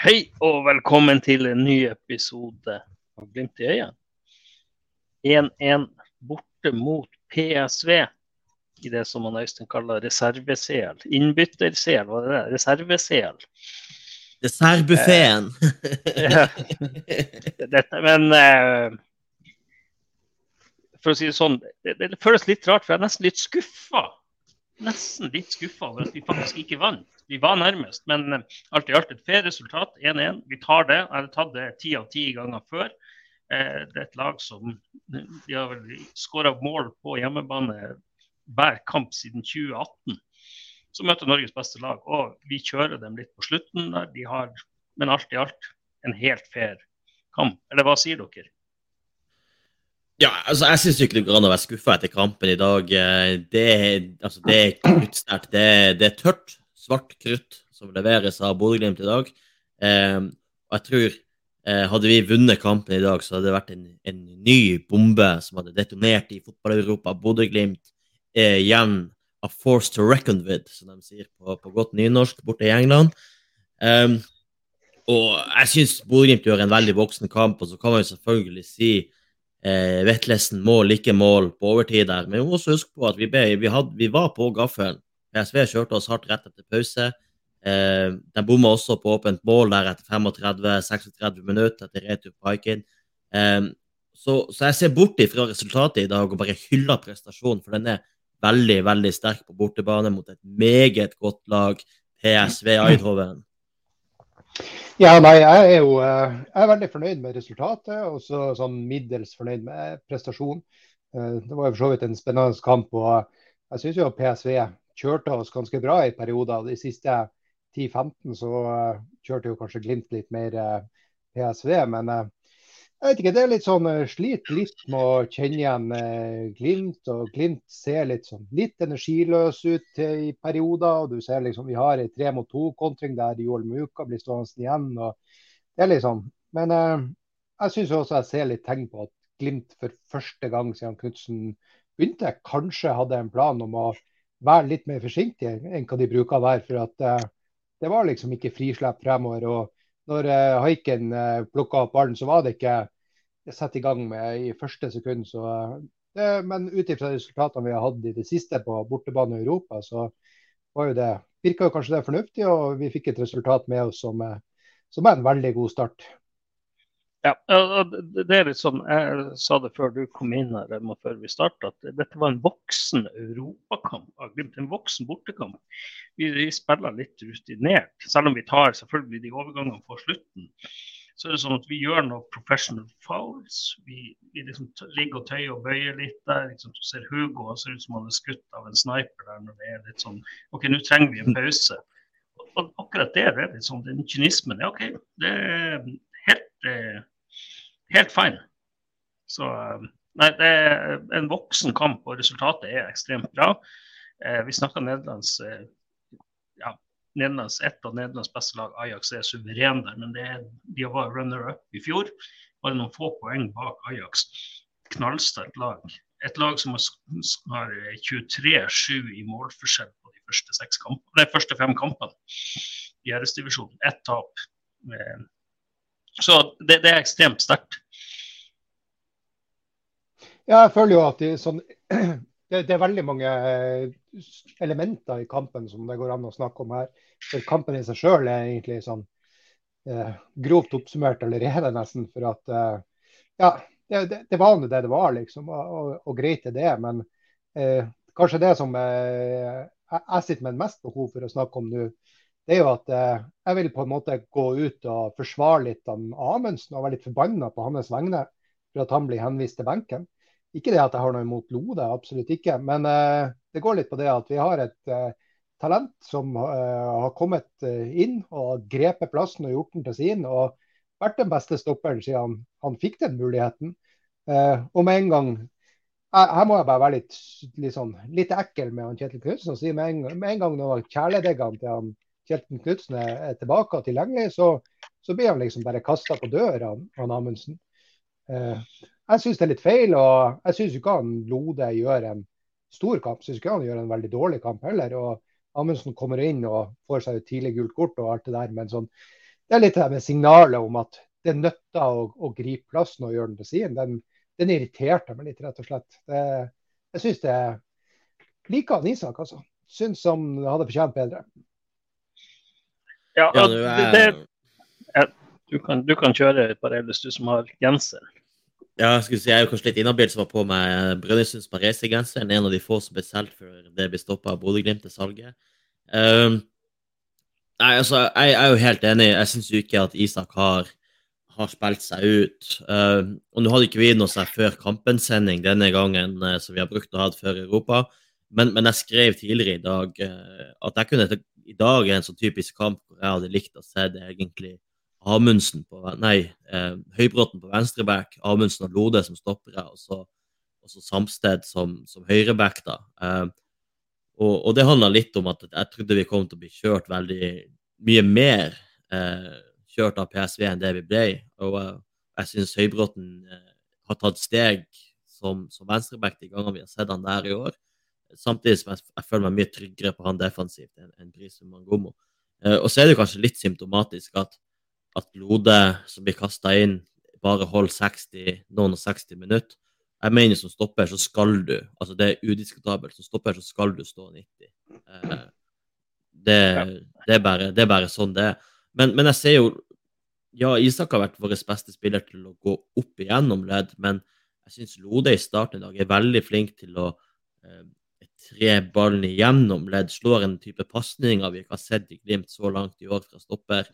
Hei og velkommen til en ny episode av Glimt i øyet. 1-1 borte mot PSV i det som man Øystein kaller reserve-CL. Innbytter-CL, hva det det? Reserve-CL. Dessertbuffeen. Dette, men eh, for å si det sånn, det, det føles litt rart, for jeg er nesten litt skuffa. Nesten litt skuffa over at vi faktisk ikke vant. Vi var nærmest, men eh, alt i alt et fair resultat. 1-1. Vi tar det. Jeg har tatt det ti av ti ganger før. Eh, det er et lag som de har vel skåra mål på hjemmebane hver kamp siden 2018. Så møter Norges beste lag, og vi kjører dem litt på slutten. De har, men alt i alt en helt fair kamp. Eller hva sier dere? Ja, altså, jeg syns ikke det går an å være skuffa etter kampen i dag. Eh, Det, altså, det er kruttsterkt. Det, det er tørt, svart krutt som leveres av Bodø-Glimt i dag. Eh, og jeg tror eh, hadde vi vunnet kampen i dag, så hadde det vært en, en ny bombe som hadde detonert i fotball-Europa. Bodø-Glimt er igjen a force to reckon with, som de sier på, på godt nynorsk borte i England. Eh, og jeg syns Bodø-Glimt gjør en veldig voksen kamp, og så kan man jo selvfølgelig si Eh, Vetlesen mål, ikke mål på overtid der. Men vi må også huske på at vi, ble, vi, hadde, vi var på gaffelen. PSV kjørte oss hardt rett etter pause. Eh, de bomma også på åpent mål der etter 35-36 minutter etter retur på Haikin. Eh, så, så jeg ser bort fra resultatet i dag og bare hyller prestasjonen, for den er veldig, veldig sterk på bortebane mot et meget godt lag, PSV Eidhoven. Ja, nei, jeg er jo eh, jeg er veldig fornøyd med resultatet, og så sånn middels fornøyd med prestasjonen. Eh, Det var jo for så vidt en spennende kamp, og jeg syns jo PSV kjørte oss ganske bra i perioder. De siste 10-15 så eh, kjørte jo kanskje Glimt litt mer PSV, men jeg vet ikke, det er litt sånn eh, Sliter litt med å kjenne igjen eh, Glimt, og Glimt ser litt sånn litt energiløs ut i perioder. og du ser liksom Vi har ei tre mot to-kontring der Joel Muka blir stående igjen. og det er litt sånn. Men eh, jeg syns også jeg ser litt tegn på at Glimt for første gang siden Knutsen begynte, kanskje hadde en plan om å være litt mer forsiktig enn hva de bruker å være. For at eh, det var liksom ikke frislipp fremover. og når eh, Haiken eh, plukka opp ballen, så var det ikke satt i gang med i første sekund. Så, eh, men ut ifra resultatene vi har hatt i det siste på bortebane i Europa, så var jo det, virka jo kanskje det fornuftig, og vi fikk et resultat med oss som, som er en veldig god start. Ja, det er litt sånn, Jeg sa det før du kom inn her, før vi starta, at dette var en voksen europakamp. En voksen bortekamp. Vi, spiller litt rutinert, selv om vi tar selvfølgelig de overgangene på slutten. Så er det sånn at vi gjør noe professional fouls. Vi, vi liksom ligger og tøyer og bøyer litt der. Liksom, du ser Hugo han ser ut som han er skutt av en sniper der når det er litt sånn OK, nå trenger vi en pause. Og, akkurat det, det er litt sånn, den kynismen er OK. Det er helt helt feil. Så eh, nei, det er en voksen kamp, og resultatet er ekstremt bra. Eh, vi snakka Nederlands eh, ja, Nederlands, Et av Nederlands beste lag, Ajax, er suveren der, men er, de var runner-up i fjor. Bare noen få poeng bak Ajax. Knallsterkt lag. Et lag som har 23-7 i målforskjell på de første, seks kampene, de første fem kampene i æresdivisjonen. Ett tap. Så det, det er ekstremt sterkt. Ja, jeg føler jo at er sånn, det, det er veldig mange eh, elementer i kampen som det går an å snakke om her. For kampen i seg sjøl er egentlig sånn eh, grovt oppsummert allerede, nesten. For at eh, ja, det, det, var nå det det var, liksom. Og, og, og greit er det. Men eh, kanskje det som eh, jeg sitter med mest behov for å snakke om nå, det er jo at eh, jeg vil på en måte gå ut og forsvare litt av Amundsen og være litt forbanna på hans vegne for at han blir henvist til benken. Ikke det at jeg har noe imot Lode, absolutt ikke. Men eh, det går litt på det at vi har et eh, talent som har kommet inn og grepet plassen og gjort den til sin. Og vært den beste stopperen siden han, han fikk den muligheten. Og med en gang her må jeg bare være litt, litt, sånn, litt ekkel med han Kjetil Knutsen og si med en, med en gang når kjæledeggene til han Kjetil Knutsen er, tilbake og tilgjengelig, så, så blir han liksom bare kasta på døra, han, Amundsen. Eh, jeg syns det er litt feil, og jeg syns ikke han Lode gjør en stor kamp. Syns ikke han gjør en veldig dårlig kamp heller. og Amundsen kommer inn og får seg et tidlig gult kort og alt det der, men sånn, det er litt det med signalet om at det nytter å, å gripe plassen og gjøre den til sin. Den, den irriterte meg litt, rett og slett. Det, jeg syns det liker han Isak, altså. Syns han hadde fortjent bedre. Ja, og det, det, ja, du, kan, du kan kjøre Paredes, du som har genser. Ja, jeg skulle si, jeg er jo kanskje litt inhabil som var på meg Brønnøysunds Parese-genser. En av de få som ble solgt før det ble stoppa av Bodø-Glimt til salget. Um, nei, altså, jeg, jeg, er jo helt enig. Jeg syns jo ikke at Isak har har spilt seg ut. Uh, og Nå hadde ikke vi noe før kampen-sending denne gangen uh, som vi har brukt å ha før Europa, men, men, jeg skrev tidligere i dag uh, at jeg kunne i dag er en sånn typisk kamp hvor jeg hadde likt å se det egentlig Amundsen på Nei, eh, Høybråten på venstreback, Amundsen og Lode som stoppere, og så, og så Samsted som, som høyreback. da. Og, og, det handla litt om at jeg trodde vi kom til å bli kjørt veldig mye mer. eh, kjørt av PSV enn det vi ble. Og uh, jeg syns Høybråten uh, har tatt steg som, som venstreback de gangene vi har sett han der i år. Samtidig som jeg, jeg føler meg mye tryggere på han defensivt enn en Brisum Mangomo. Uh, og så er det kanskje litt symptomatisk at, at Lode, som blir kasta inn, bare holder 60, noen og 60 minutter. Jeg mener som stopper så skal du, altså det er udiskutabelt, som stopper så skal du stå 90. Eh, det, det, er bare, det er bare sånn det er. Men, men, jeg ser jo Ja, Isak har vært vår beste spiller til å gå opp igjennom ledd, men jeg syns Lode i starten i dag er veldig flink til å eh, tre ballen igjennom ledd. Slår en type pasninger vi ikke har sett i Glimt så langt i år fra stopper.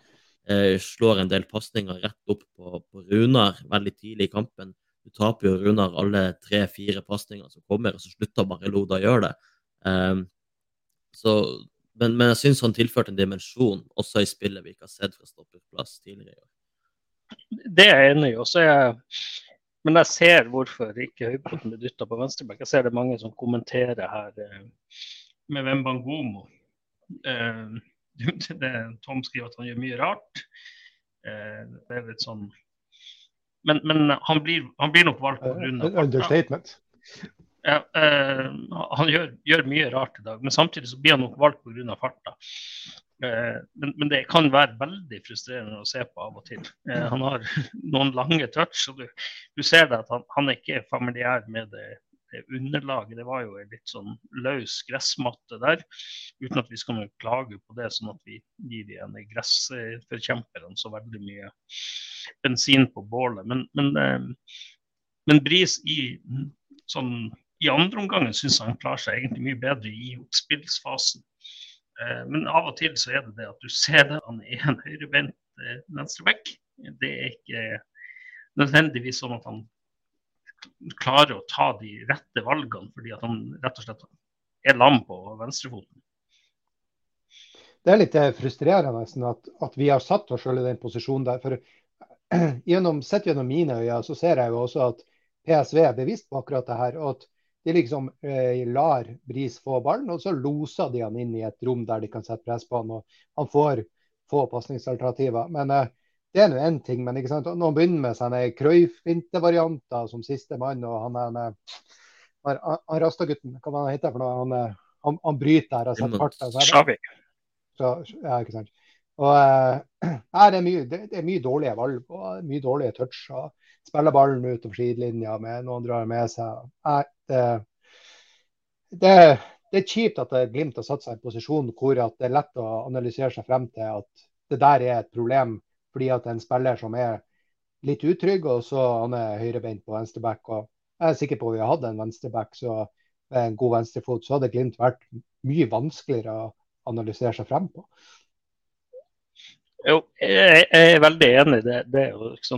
Eh, slår en del pasninger rett opp på, på, Runar veldig tidlig i kampen. Du taper jo Runar alle tre-fire pasninger som kommer, og så slutter bare Loda å gjøre det. Eh, så men, men jeg syns han tilførte en dimensjon også i spillet vi ikke har sett fra stopperplass tidligere i år. Det er jeg enig i. og så er jeg, men jeg ser hvorfor ikke Høybråten blir dytta på venstreback. Jeg ser det er mange som kommenterer her eh, med Wembangomo. Eh, det, Tom skriver at han gjør mye rart. Eh, det er litt sånn Men, men han, blir, han, blir, nok valgt pga. Understatement. Ja, eh, han gjør, gjør, mye rart i dag, men samtidig så blir han nok valgt pga. farta. Eh, men, men, det kan være veldig frustrerende å se på av og til. Eh, han har noen lange touch, og du, du ser at han, han ikke er familiær med det, det, underlaget. Det var jo en litt sånn løs gressmatte der, uten at vi skal klage på det, sånn at vi gir de gressforkjemperne så veldig mye bensin på bålet. Men, men, eh, men Bris i sånn i andre omgang syns han klarer seg egentlig mye bedre i oppspillsfasen. Eh, men av og til så er det det at du ser det, han er en høyrebeint eh, venstreback. Det er ikke nødvendigvis sånn at han klarer å ta de rette valgene, fordi at han rett og slett er lam på venstrefoten. Det er litt eh, frustrerende at, at vi har satt oss selv i den posisjonen der. for gjennom, Sett gjennom mine øyne så ser jeg jo også at PSV er bevisst på akkurat det her. og at de liksom eh, lar Bris få ballen, og så loser de han inn i et rom der de kan sette press på han. og Han får få pasningsalternativer. Men eh, det er nå én ting. Men ikke sant? når han begynner med sine Cruyff-varianter som siste mann, og han er han, han, han Rasta-gutten, hva han heter for noe? Han, eh, han, han bryter her og setter fart. Ja, ikke sant. Og eh, det, er mye, det, det, er mye dårlige valg og mye dårlige toucher. Spiller ballen utover sidelinja med noen drar med seg. Nei, det, det, det, er kjipt at Glimt har satt seg i en posisjon hvor det er lett å analysere seg frem til at det der er et problem fordi at en spiller som er litt utrygg, og så han er høyrebeint på venstreback. og Jeg er sikker på at vi har hatt en venstreback så med en god venstrefot, så hadde Glimt vært mye vanskeligere å analysere seg frem på. Jo, jeg, er veldig enig i det, det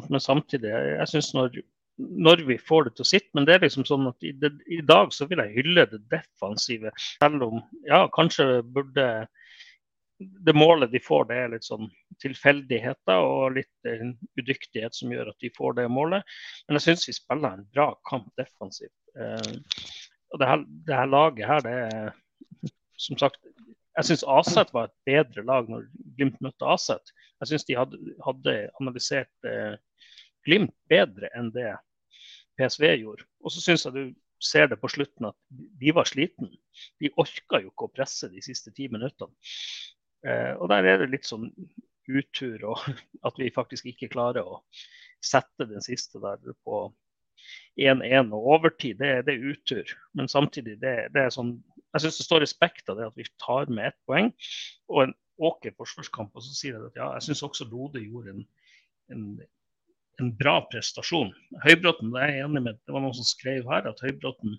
men samtidig jeg synes når når vi får det til å sitte. Men det er liksom sånn at i, det, i, dag så vil jeg hylle det defensive. Selv om ja, kanskje burde det målet de får, det er litt sånn tilfeldigheter og litt uh, udyktighet som gjør at de får det målet. Men jeg syns vi spiller en bra kamp defensivt. Uh, og det her, det her, laget her, det er som sagt Jeg syns Aset var et bedre lag når Glimt møtte Aset. Jeg syns de hadde, hadde analysert uh, Glimt bedre enn det PSV gjorde. Og så syns jeg du ser det på slutten at de var slitne. De orka jo ikke å presse de siste ti minuttene. Eh, og der er det litt sånn utur, og at vi faktisk ikke klarer å sette den siste der på 1-1 og overtid, det, det, er utur. Men samtidig, det, det er sånn Jeg syns det står respekt av det at vi tar med ett poeng og en åker forsvarskamp. Og så sier jeg at ja, jeg syns også Lode gjorde en, en, en, bra prestasjon. Høybråten, det er jeg enig med. Det var noen som skrev her at Høybråten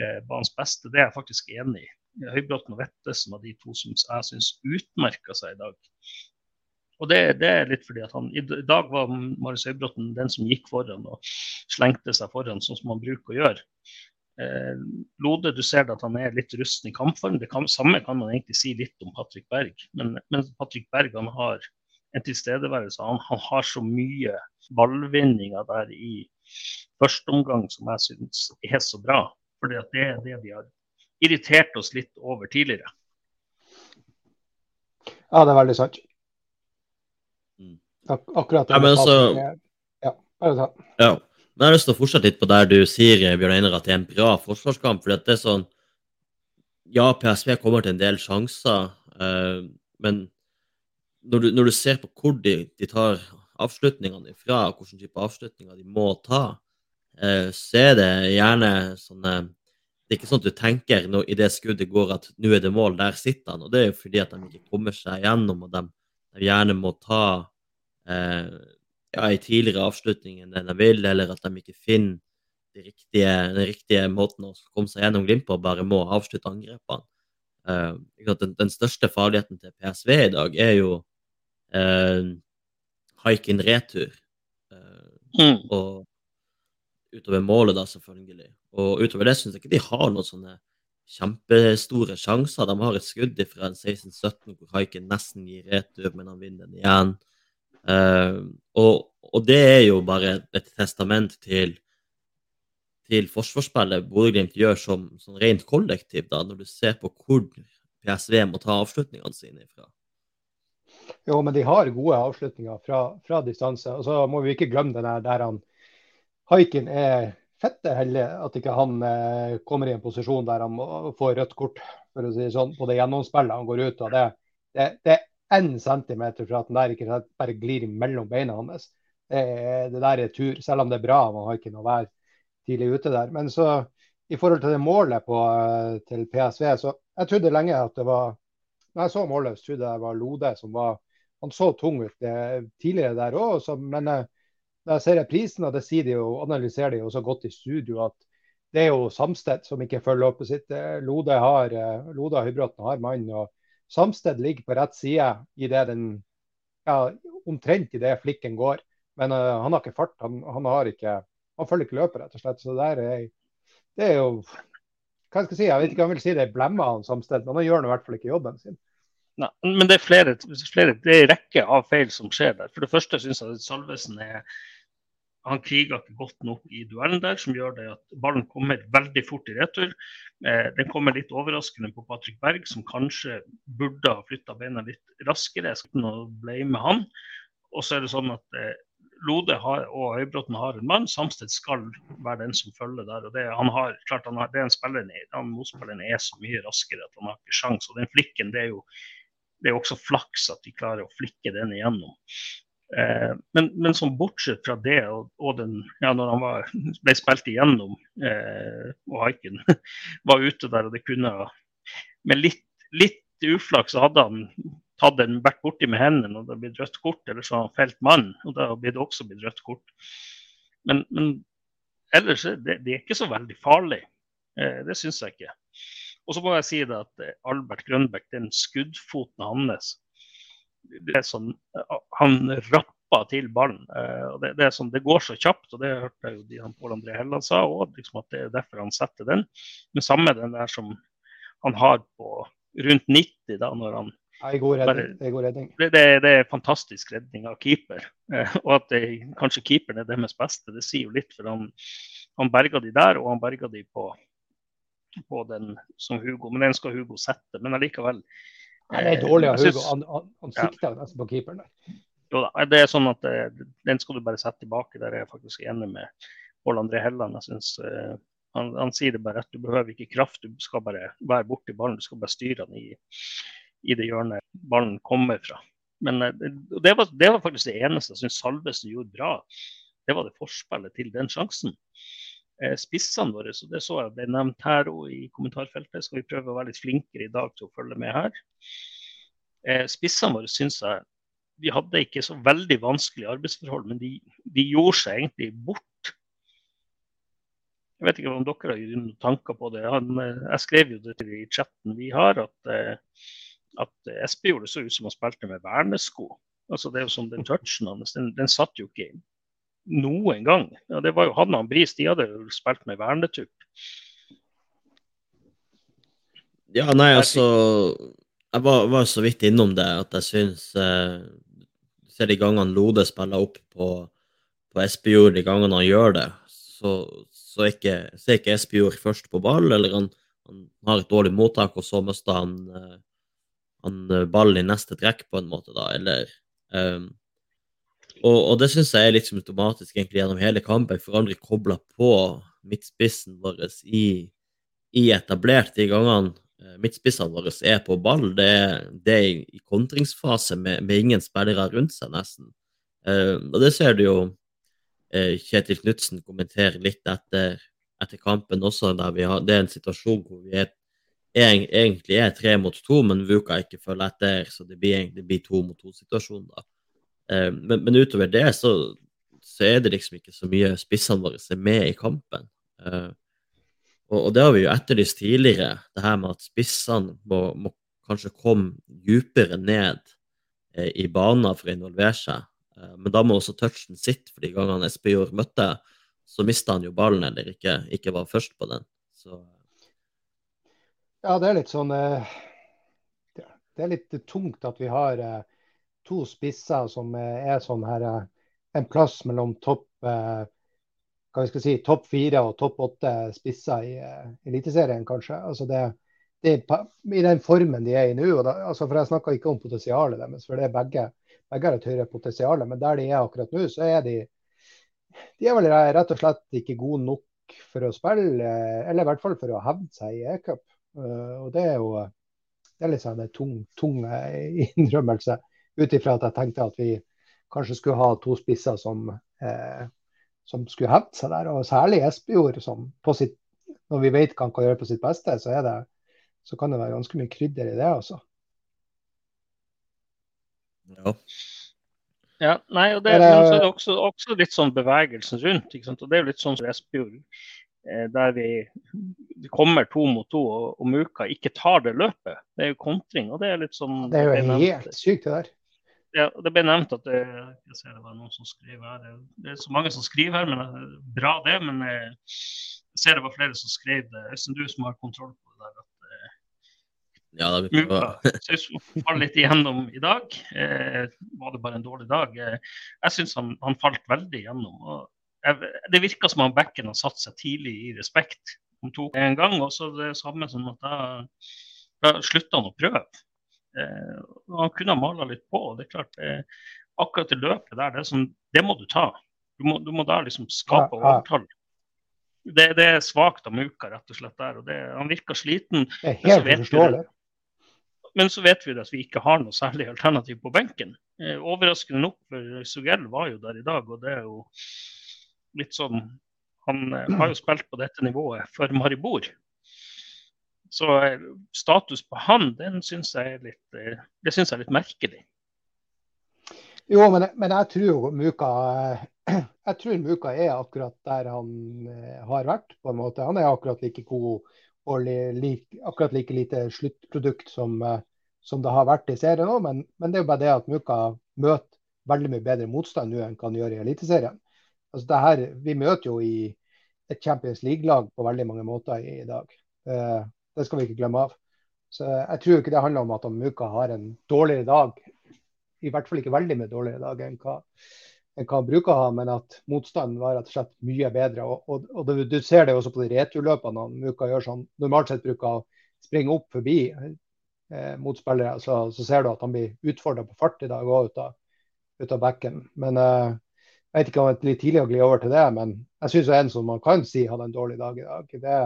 eh, var hans beste. Det er jeg faktisk enig i. Høybråten og Vettesen var de to som jeg syns utmerka seg i dag. Og det, det, er litt fordi at han, I dag var Marius Høybråten den som gikk foran og slengte seg foran, sånn som han bruker å gjøre. Eh, Lode, du ser at han er litt rusten i kampform. Det kan, samme kan man egentlig si litt om Patrick Berg. Men, men Patrick Berg han har en tilstedeværelse. Han, han har så mye ballvinninger der i første omgang som jeg syns er så bra. For det er det vi har irritert oss litt over tidligere. Ja, det er veldig sant. Ak akkurat ja, men altså, ja, ja. Men jeg har lyst til å fortsette litt på der du sier Bjørn Einar, at det er en bra forsvarskamp. for det er sånn, Ja, PSV kommer til en del sjanser, eh, men når du, når du, ser på hvor de, de tar avslutningene ifra, hvilken type avslutninger de må ta, eh, så er det gjerne sånne Det er ikke sånn at du tenker når, i det skuddet går at nå er det mål, der sitter han. Og det er jo fordi at de ikke kommer seg gjennom, og de, de gjerne må ta Eh, ja, i tidligere avslutning enn de vil, eller at de ikke finner de riktige, den riktige måten å komme seg gjennom Glimt på, bare må avslutte angrepene. Uh, den, den, største farligheten til PSV i dag er jo uh, haiken retur. Eh, mm. Og utover målet, da, selvfølgelig. Og utover det syns jeg ikke de har noen sånne kjempestore sjanser. De har et skudd fra 16-17 hvor haiken nesten gir retur, men han vinner den igjen. Eh, og, og, det er jo bare et testament til, til forsvarsspillet Bodø-Glimt gjør som, som rent kollektiv, da, når du ser på hvor PSV må ta avslutningene sine ifra. Jo, men de har gode avslutninger fra, fra distanse. Og så må vi ikke glemme det der han Haiken er fette heldig at ikke han eh, kommer i en posisjon der han må få rødt kort for å si sånn, på det gjennomspillet han går ut av. Det, det, det én centimeter fra at den der ikke bare glir mellom beina hans. Det, det, der er tur, selv om det er bra. av Haiken å være tidlig ute der. Men så i forhold til det målet på, til PSV, så jeg trodde lenge at det var Når jeg så målet, trodde jeg det var Lode som var Han så tung ut det, tidligere der òg, men eh, når jeg ser reprisen, og det sier de jo, analyserer de jo så godt i studio, at det er jo Samsted som ikke følger opp sitt. Lode har, Lode og Høybråten har mann. og Samsted ligger på rett side i det den, ja, omtrent i det flikken går. Men uh, han har ikke fart. Han, han, har ikke, han følger ikke løpet, rett og slett. Så der er, det er jo hva skal jeg si, jeg vet ikke om jeg vil si det er blemma han Samsted, men han gjør i hvert fall ikke jobben sin. Nei, men det er flere, flere det er en rekke av feil som skjer der. For det første syns jeg at Salvesen er han kriger ikke godt nok i duellen der, som gjør det at ballen kommer veldig fort i retur. Eh, den kommer litt overraskende på Patrick Berg, som kanskje burde ha flytta beina litt raskere. Jeg skal ikke blame han. Og så er det sånn at eh, Lode har, og Høybråten har en mann. Samsted skal være den som følger der. og Det, har, klart har, det er en spiller, han motspilleren er så mye raskere at han har ikke sjans. Og den flikken, det er jo det er også flaks at de klarer å flikke den igjennom. Eh, men, men som bortsett fra det, og, og den, ja, når han var, ble spilt igjennom eh, og haiken var ute der, og det kunne Med litt, litt uflaks hadde han tatt den vært borti med hendene og det hadde blitt rødt kort, eller så har felt mann, og da blir det også blitt rødt kort. Men, men ellers det, det er ikke så veldig farlig. Eh, det syns jeg ikke. Og så må jeg si det at eh, Albert Grønbæk, den skuddfoten hans det er sånn, Han rappa til ballen. det, det, er sånn, det, går så kjapt, og det hørte jeg jo Pål André Helland sa òg, liksom at det er derfor han setter den. Men samme den der som han har på rundt 90, da, når han ja, god redning. det, er god redning. Det, det, det, er fantastisk redning av keeper. Eh, og at det, kanskje keeperen er deres beste, det sier jo litt. For han, han berga de der, og han berga de på, på den som Hugo. Men den skal Hugo sette. Men allikevel, han er dårlig av Hugo. Han, han, han sikter nesten på keeperen der. Jo da, det er sånn at eh, den skal du bare sette tilbake. Der er jeg faktisk enig med Pål André Helland. Jeg synes, uh, han, han, sier det bare rett. Du behøver ikke kraft, du skal bare være borti ballen. Du skal bare styre den i, i det hjørnet ballen kommer fra. Men eh, det var, det var faktisk det eneste jeg syns Salvesen gjorde bra. Det var det forspillet til den sjansen. Eh, spissene våre, så det så jeg ble nevnt her og i kommentarfeltet. Skal vi prøve å være litt flinkere i dag til å følge med her. Eh, spissene våre syns jeg Vi hadde ikke så veldig vanskelige arbeidsforhold, men de, de gjorde seg egentlig bort. Jeg vet ikke om dere har gjort noen tanker på det. Han, jeg skrev jo det til i chatten vi har, at, eh, gjorde det så ut som han spilte med vernesko. Altså det er jo som den touchen hans, den, den satt jo ikke noen gang. Ja, det var jo han og Bris, de hadde jo spilt med vernetupp. Ja, nei, altså Jeg var, var, så vidt innom det at jeg syns eh, ser de gangene Lode spiller opp på, på Espejord, de gangene han gjør det, så, så er ikke, så ikke Espejord først på ball, eller han, han, har et dårlig mottak, og så mister han, eh, han eh, ball i neste trekk, på en måte, da, eller um, og, og, det syns jeg er litt symptomatisk egentlig gjennom hele kampen. For aldri kobla på midtspissen vår i, i etablert de gangene Eh, midtspissene våre er på ball. Det er, det er i kontringsfase med, med, ingen spillere rundt seg, nesten. Uh, og det ser du jo uh, Kjetil Knutsen kommenterer litt etter, etter, kampen også. har, Det er en situasjon hvor vi er, egentlig er tre mot to, men Vuka ikke følger etter, så det blir, egentlig to mot to-situasjon. da. Uh, men, men, utover det så, så, er det liksom ikke så mye spissene våre er med i kampen. Uh, og, og, det har vi jo etterlyst tidligere, det her med at spissene må, må kanskje komme dypere ned eh, i banen for å involvere seg. Eh, men da må også touchen sitte, for de gangene Espejord møtte, så mista han jo ballen eller ikke, ikke var først på den. Så... Ja, det er litt sånn eh, Det er litt tungt at vi har eh, to spisser som eh, er sånn her en plass mellom topp hva skal si, topp fire og topp åtte spisser i Eliteserien, kanskje. Altså det, det, I den formen de er i nå. Altså for Jeg snakker ikke om potensialet deres, for det er begge, begge har et høyere potensial. Men der de er akkurat nå, så er de de er vel rett og slett ikke gode nok for å spille, eller i hvert fall for å hevde seg i e-cup. Uh, og det er jo det er litt sånn en tung, tung innrømmelse, ut ifra at jeg tenkte at vi kanskje skulle ha to spisser som eh, som skulle hevde seg der. Og særlig Espejord, som på sitt, når vi vet hva han kan gjøre på sitt beste, så, det, så kan det være ganske mye krydder i det. altså. Ja. ja nei, og det, men så er det også, også litt sånn bevegelsen rundt. ikke sant? Og Det er jo litt sånn som Espejord, eh, der vi, vi, kommer to mot to, og, Muka ikke tar det løpet. Det er jo kontring. og Det er litt sånn... Det er jo helt sykt, det der ja, det ble nevnt at det, jeg ser det var noen som skriver her. Det er så mange som skriver her, men bra det. Men jeg ser det var flere som skrev det. Øystein, du som har kontroll på det der. at eh, ja, det vi. Muka litt igjennom i dag. Eh, var det bare en dårlig dag? Eh, jeg syns han, han, falt veldig igjennom. Og det virka som han bekken har satt seg tidlig i respekt. Han tok en gang, og så det samme som at da, da slutta han å prøve. Eh, han kunne ha mala litt på. og det er klart, eh, Akkurat det løpet der, det, som, det må du ta. Du må, du må da liksom skape overtall. Det, det, er svakt av Muka, rett og slett. der, og det, Han virker sliten. Det er helt uforståelig. Men så vet vi at vi ikke har noe særlig alternativ på benken. Eh, overraskende nok, for Sugell var jo der i dag, og det er jo litt sånn Han eh, har jo spilt på dette nivået for Maribor. Så eh, status på han, den syns jeg er litt, eh, det synes jeg er litt merkelig. Jo, men, men, jeg tror Muka jeg tror Muka er akkurat der han har vært. på en måte. Han er akkurat like god og like, akkurat like lite sluttprodukt som, som, det har vært i serien òg. Men, men, det er jo bare det at Muka møter veldig mye bedre motstand nå enn han gjør i Eliteserien. Altså her, vi møter jo i et Champions League-lag på veldig mange måter i, i dag. Det skal vi ikke glemme av. Så Jeg tror ikke det handler om at Muka har en dårligere dag, i hvert fall ikke veldig mye dårligere dag enn hva, enn hva han bruker å ha, men at motstanden var rett og slett mye bedre. Og, og, og du, du, ser det også på de returløpene Muka gjør sånn. Normalt sett bruker å springe opp forbi eh, motspillere, så, så, ser du at han blir utfordra på fart i dag òg ut, ut, av bekken. Men eh, jeg vet ikke om det er litt tidlig å gli over til det, men jeg syns en som man kan si hadde en dårlig dag i dag. Det,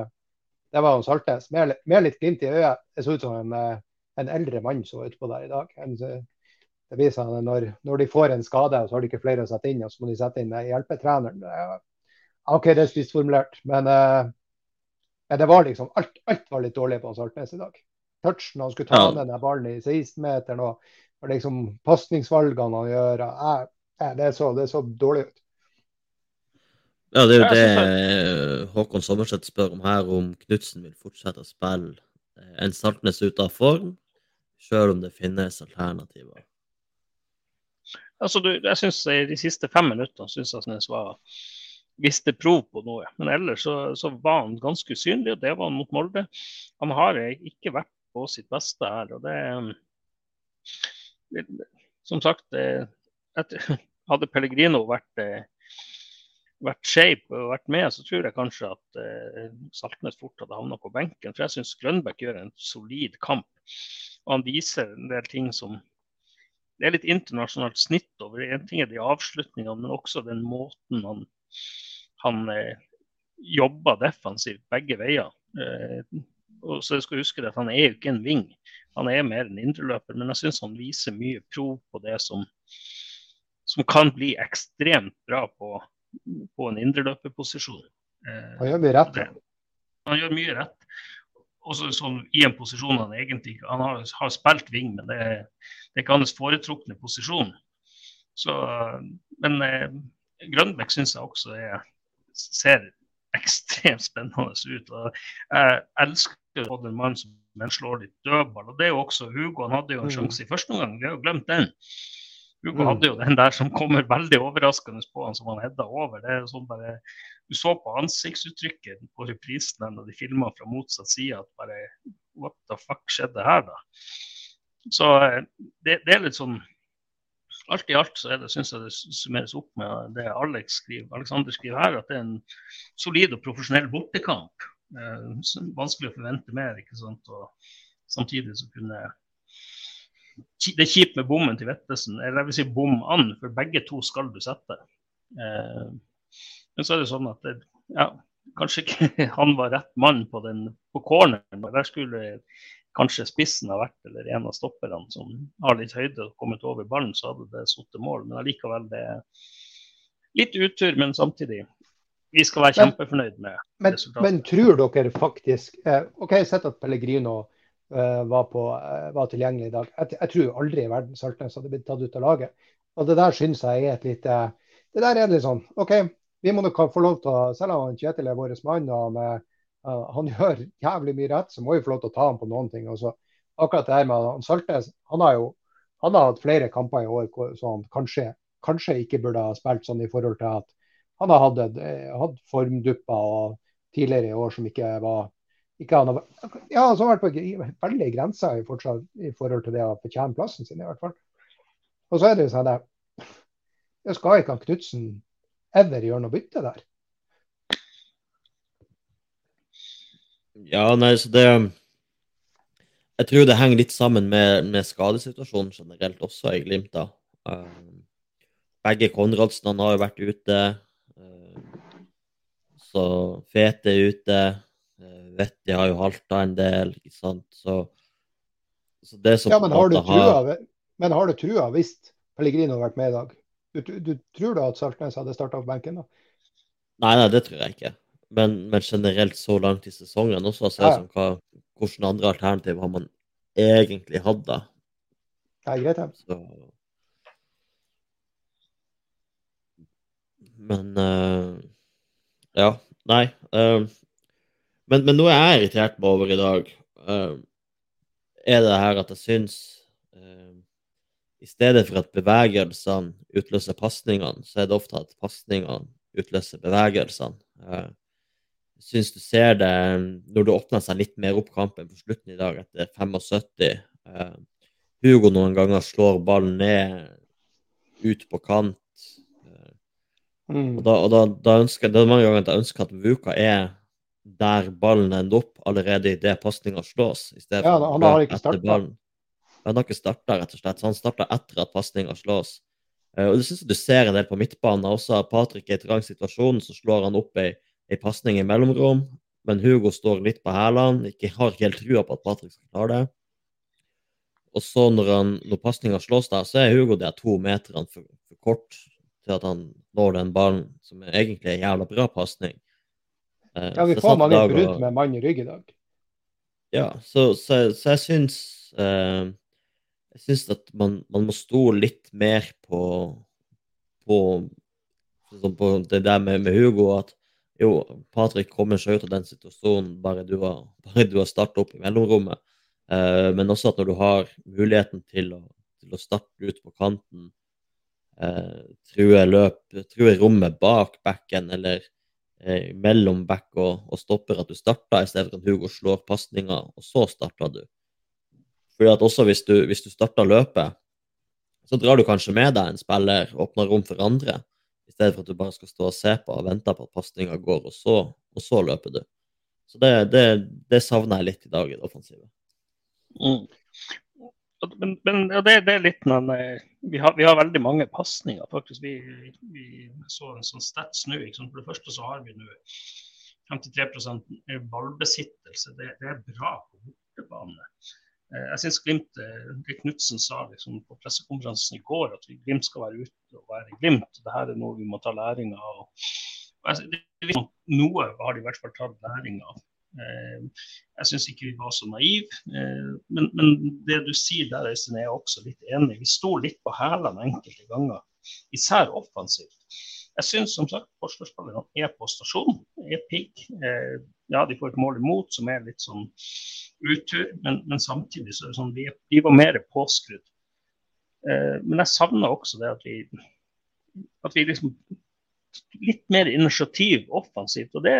det var Saltes. Med, med litt glimt i øyet. Det så ut som en, eh, en eldre mann som var utpå der i dag. En, Det viser seg når, når de får en skade, så har de ikke flere å sette inn, og så må de sette inn hjelpetreneren. OK, det er spissformulert, men uh, det var liksom alt, alt, var litt dårlig på Saltnes i dag. Touchen han skulle ta ja. med den ballen i 16-meteren, og, og liksom pasningsvalgene han gjør jeg, det, så, det så dårlig ut. Ja, det er jo det Håkon Sommerseth spør om her, om Knutsen vil fortsette å spille en Saltnes ute av form, sjøl om det finnes alternativer. Altså, du, jeg synes De siste fem minuttene syns jeg Snes var viste prov på noe. Men ellers så, så, var han ganske usynlig, og det var han mot Molde. Han har ikke vært på sitt beste her. og det, det Som sagt, det, hadde Pellegrino vært vært shape og vært med, så tror jeg kanskje at eh, Saltnes fort hadde havna på benken. For jeg syns Grønbæk gjør en solid kamp. Og han viser en del ting som Det er litt internasjonalt snitt over En ting er de avslutningene, men også den måten han, han eh, jobber defensivt begge veier. Eh, og så jeg skal huske at Han er jo ikke en ving, han er mer en indreløper. Men jeg syns han viser mye prov på det som, som kan bli ekstremt bra på på en indreløperposisjon. Eh, han gjør mye rett. Han gjør mye rett. Også sånn, i en posisjon han egentlig Han har, har spilt ving, men det, det er ikke hans foretrukne posisjon. Så, men eh, Grønbæk syns jeg også er, ser ekstremt spennende ut. og Jeg elsker å en mann som slår litt dødball. og det er jo også Hugo. Han hadde jo en mm. sjanse i første omgang, vi har jo glemt den. Hugo mm. hadde jo den der som kommer veldig overraskende på han som han hedda over. det er sånn bare, Du så på ansiktsuttrykket på reprisen når de filma fra motsatt side at bare What the fuck skjedde her, da? Så eh, det, det er litt sånn Alt i alt så er det, synes jeg det summeres opp med det Alex skriver, Alexander skriver her, at det er en solid og profesjonell bortekamp. Eh, vanskelig å forvente mer. ikke sant, og Samtidig så kunne det er kjipt med bommen til Vettesen, eller jeg vil si bom an, for begge to skal du sette. Eh, men så er det sånn at det, ja, kanskje ikke han var rett mann på, den, på corneren. Der skulle kanskje spissen ha vært, eller en av stopperne som har litt høyde og kommet over ballen, så hadde det sittet mål. Men allikevel, det er litt utur, men samtidig. Vi skal være kjempefornøyd med men, resultatet. Men tror dere faktisk eh, OK, sett at Pellegrino var, på, eh, var, tilgjengelig i dag. Jeg, jeg tror aldri i verden Saltnes hadde blitt tatt ut av laget. Og Det der syns jeg er et lite Det der er litt sånn OK, vi må nok få lov til å Selv om Kjetil er vår mann og han, uh, han, gjør jævlig mye rett, så må vi få lov til å ta ham på noen ting. Og så akkurat det her med han Saltnes Han har jo han har hatt flere kamper i år som han kanskje, kanskje ikke burde ha spilt sånn i forhold til at han har hatt, hatt formdupper tidligere i år som ikke var ikke han har, ja, så har vært veldig grensa i, i forhold til det å fortjene plassen sin, i hvert fall. Og så er det jo sånn at det skal ikke han Knutsen ever gjøre noe bytte der. Ja, nei, så det Jeg tror det henger litt sammen med, med skadesituasjonen generelt også i Glimt. da. Um, begge Konradsen har jo vært ute. Uh, så Fete er ute. Vetti har jo halta en del, ikke sant. Så, så det som ja, men har, du trua, har... men har du trua hvis Pellegrino har vært med i dag? Du, du, tror da at Saltnes hadde starta på benken? da? Nei, nei, det tror jeg ikke. Men, men generelt så langt i sesongen også, så er det ja. hva, hvilke andre alternativ har man egentlig hatt da? Det er greit, ja. Så... Men uh, ja, nei. Uh, men, men noe jeg er irritert meg over i dag, uh, er det her at jeg syns uh, I stedet for at bevegelsene utløser pasningene, så er det ofte at pasningene utløser bevegelsene. Uh, jeg syns du ser det når det åpner seg litt mer opp kampen på slutten i dag, etter 75. Uh, Hugo noen ganger slår ballen ned ut på kant. Mm. Og, da, og da, da, ønsker, det er mange ganger at jeg ønsker at Vuka er der ballen ender opp allerede idet pasninga slås. I stedet ja, han har ikke starta. Han har ikke starta, rett og slett. Så han starta etter at pasninga slås. Uh, og det syns jeg du ser en del på midtbanen. Også Patrick i trang situasjon, så slår han opp ei, ei pasning i mellomrom. Men Hugo står litt på hælene, ikke har ikke helt trua på at Patrick skal klare det. og så når, han, når pasninga slås der, så er Hugo de to meterne for, for, kort til at han når den ballen, som er egentlig er en jævla bra pasning. Eh, ja, vi får mange brudd med mann i rygg i dag. Ja, så, så, så jeg syns eh, Jeg syns at man, man, må stole litt mer på, på, sånn på det der med, med Hugo, at jo, Patrick kommer seg ut av den situasjonen bare du har, bare har starta opp i mellomrommet. Uh, men også at når du har muligheten til å, til å starte ut på kanten, uh, true løp, true rommet bak backen eller uh, mellom back og, og, stopper, at du starter i stedet for at Hugo slår pasninga, og så starter du. Fordi at også hvis du, hvis du starter løpet, så drar du kanskje med deg en spiller, åpner rom for andre i stedet for at du bare skal stå og se på og vente på at pasninga går, og så, og så, løper du. Så det, det, det, savner jeg litt i dag i det offensive. Mm. Men, men ja, det, det, er litt men, vi, har, vi har veldig mange pasninger, faktisk. Vi, vi, så en sånn stats nå. For det første så har vi nå 53 ballbesittelse. Det, det er bra på bortebane. Eh, jeg syns Glimt eh, Knutsen sa liksom på pressekonferansen i går at Glimt skal være ute og være Glimt. Dette er noe vi må ta læring av. Noe har de i hvert fall tatt læring av. Eh, jeg syns ikke vi var så naive. Men, men, det du sier der, Øystein, er jeg også litt enig Vi sto litt på hælene enkelte ganger, især offensivt. Jeg syns som sagt forsvarsspillerne er på stasjon, er pigg. Ja, de får et mål imot som er litt sånn utur, men, men, samtidig så er det sånn vi, vi var mer påskrudd. Eh, men jeg savner også det at vi, at vi liksom litt mer initiativ offensivt. og Det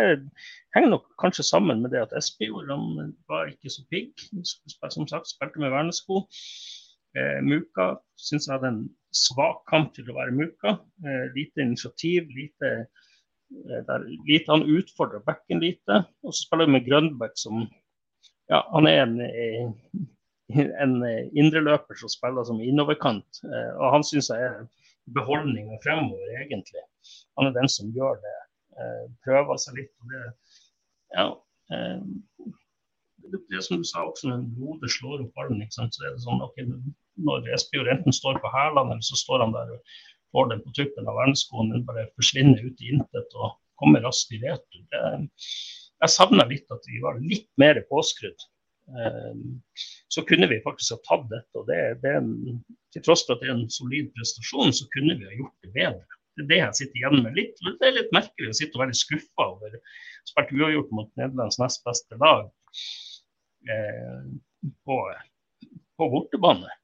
henger nok kanskje sammen med det at Espejord var ikke så pigg. Som sagt, spilte med vernesko. Eh, Muka syns jeg hadde en svak kamp til å være Muka. Eh, lite initiativ, lite, eh, der, lite Han utfordrer bekken lite. Og så spiller vi med Grønbæk som ja, han er en, eh, en eh, indreløper som spiller som innoverkant. Og han syns jeg er beholdninga fremover, egentlig. Han er den som gjør det. Prøver seg litt. og det, ja, det, det som du sa også, når hodet slår opp ballen, så er det sånn at når Espejord enten står på hælene, eller så står han der og får den på tuppen av verneskoen, den bare forsvinner ut i intet og kommer raskt i retur. Jeg savner litt at vi var litt mer påskrudd. Um, så kunne vi faktisk ha tatt dette. og det, det en, Til tross for at det er en solid prestasjon, så kunne vi ha gjort det bedre. Det er det jeg sitter igjen med litt. Det er litt merkelig å sitte og være skuffa over spilt uavgjort mot Nederlands nest beste lag eh, på, på bortebane.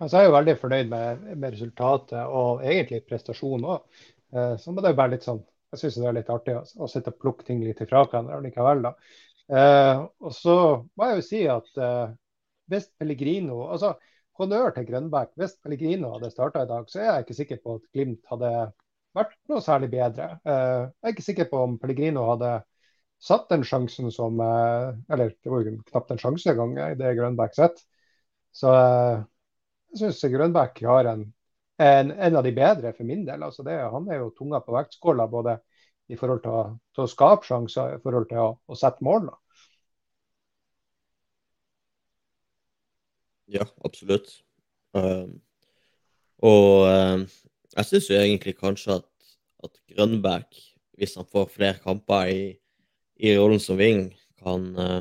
Altså, jeg er jo veldig fornøyd med, med resultatet og egentlig prestasjonen òg. Eh, så det jo bare litt sånn jeg syns det er litt artig å, å sitte og plukke ting litt ifra hverandre likevel. da. Eh, og så må jeg jo si at eh, hvis Pellegrino altså Honnør til Grønbæk. Hvis Pellegrino hadde starta i dag, så er jeg ikke sikker på at Glimt hadde vært noe særlig bedre. Eh, jeg er ikke sikker på om Pellegrino hadde satt den sjansen som eh, Eller det var jo knapt en sjanse engang, det Grønbæk sett. Så eh, jeg syns Grønbæk har en en, en, av de bedre for min del. Altså det, han er jo tunga på vektskåla både i forhold til å, til å skape sjanser i forhold til å, å sette mål. Da. Ja, absolutt. Um, og um, jeg syns jo egentlig kanskje at, at Grønbæk, hvis han får flere kamper i, i rollen som wing, kan uh,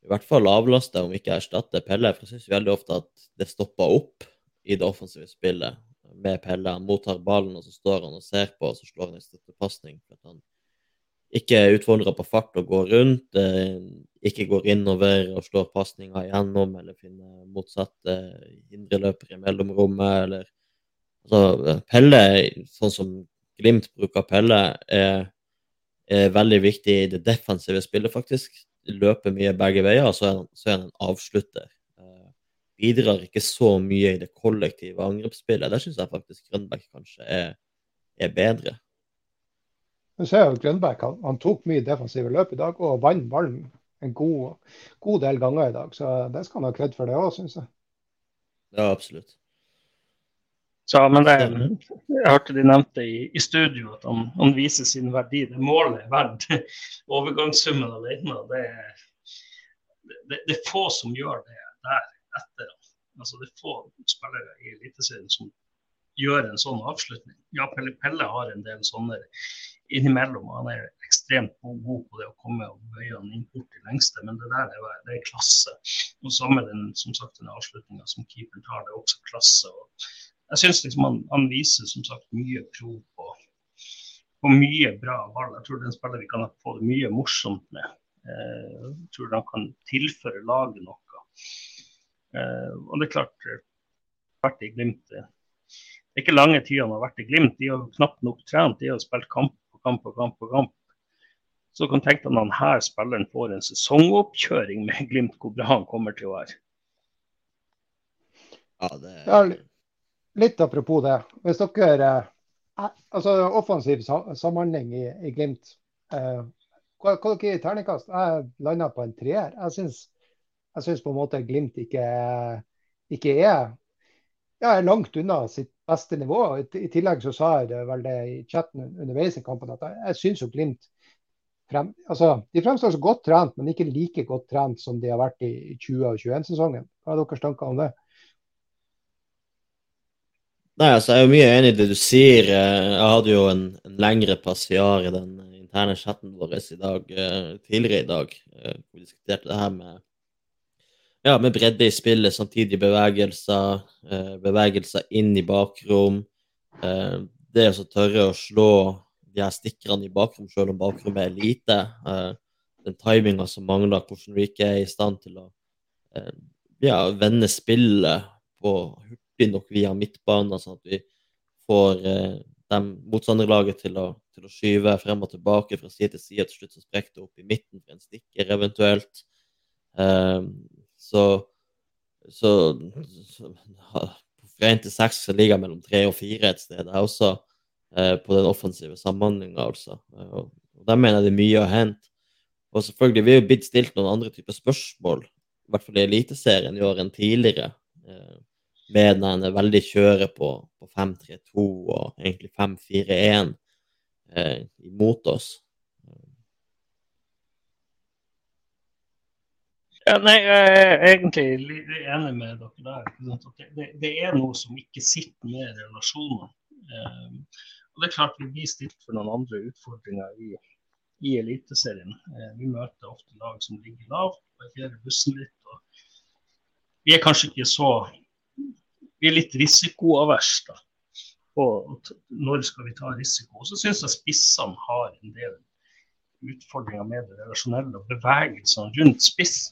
i hvert fall avlaste, om ikke erstatte Pelle. For jeg syns veldig ofte at det stopper opp i det offensive spillet med Pelle. Han mottar ballen, og så står han og ser på, og så slår han en støttepasning. For at ikke er på fart og går rundt, eh, ikke går innover og slår pasninga igjennom, eller finner motsatte indreløpere i mellomrommet, eller altså, Pelle, sånn som Glimt bruker Pelle, er, er, veldig viktig i det defensive spillet, faktisk. Løper mye begge veier, og så er han, så er han en avslutter bidrar ikke så mye i det kollektive angrepsspillet. Der syns jeg faktisk Grønbæk kanskje er, er bedre. Du ser jo Grønbæk han, han, tok mye defensive løp i dag og vant ballen en god, god, del ganger i dag. Så det skal han ha kred for det òg, syns jeg. Ja, absolutt. Ja, men det, jeg hørte de nevnte i, i studio at han, han, viser sin verdi. Det målet er verdt overgangssummen alene. Det, det, det, er få som gjør det der etter ham. Altså, det er få spillere i Eliteserien som gjør en sånn avslutning. Ja, Pelle, Pelle har en del sånne innimellom. Han er ekstremt god på det å komme og bøye han inn bort til lengste, men det der er, det er klasse. Og samme den, som sagt, den avslutninga som keeper tar, det er også klasse. Og jeg syns liksom han, han, viser som sagt mye prov på, på mye bra ball. Jeg tror det er en spiller vi kan få det mye morsomt med. Eh, jeg tror han kan tilføre laget noe. Eh, og det er klart, vært i Glimt det er ikke lange tida han har vært i Glimt. De har knapt nok trent. De har spilt kamp på kamp på kamp. på kamp. Så kan tenke deg når denne spilleren får en sesongoppkjøring med Glimt, hvor bra han kommer til å være. Ja, det... ja, litt apropos det. Hvis dere eh, altså Offensiv samhandling i, i Glimt. Eh, hva, hva dere gir terningkast? Jeg landa på en treer. Jeg syns, jeg syns på en måte Glimt ikke, ikke er ja, er langt unna sitt beste nivå. I, tillegg så sa jeg det vel det i chatten underveis i kampen at jeg, syns jo Glimt frem, altså, De fremstår så godt trent, men ikke like godt trent som de har vært i 20- og 21-sesongen. Hva er deres tanker om det? Nei, altså, Jeg er jo mye enig i det du sier. Jeg hadde jo en, en lengre passiar i den interne chatten vår i dag, eh, tidligere i dag. Eh, vi diskuterte det her med ja, med bredde i spillet, samtidige bevegelser, eh, bevegelser inn i bakrom. Eh, det å tørre å slå de her stikkerne i bakrom, selv om bakrommet er lite. Eh, den timinga som mangler, hvordan vi ikke er i stand til å ja, vende spillet på hurtig nok via midtbanen, sånn at vi får dem motstanderlaget til å, til å skyve frem og tilbake fra side til side. Til slutt så sprekker det opp i midten for en stikker eventuelt. Så, så, så fra én til seks ligger jeg mellom tre og fire et sted. Jeg er også eh, på den offensive samhandlinga, altså. Og, og der mener jeg det er mye å hente. Og selvfølgelig, vi er jo blitt stilt noen andre typer spørsmål, i hvert fall i Eliteserien i år enn tidligere. Eh, med den veldig kjøret på, på 5-3-2 og egentlig 5-4-1 eh, imot oss. Ja, nei, Jeg er egentlig enig med dere der. Det, det, er noe som ikke sitter med relasjoner. Um, og det er klart Vi blir stilt for noen andre utfordringer i, i Eliteserien. Uh, vi møter ofte lag som ligger lavt, parkerer bussen litt. Vi er kanskje ikke så Vi er litt risikoavers. da. Og når skal vi ta risiko? Så syns jeg spissene har en del utfordringer med det relasjonelle og bevegelsene rundt spiss.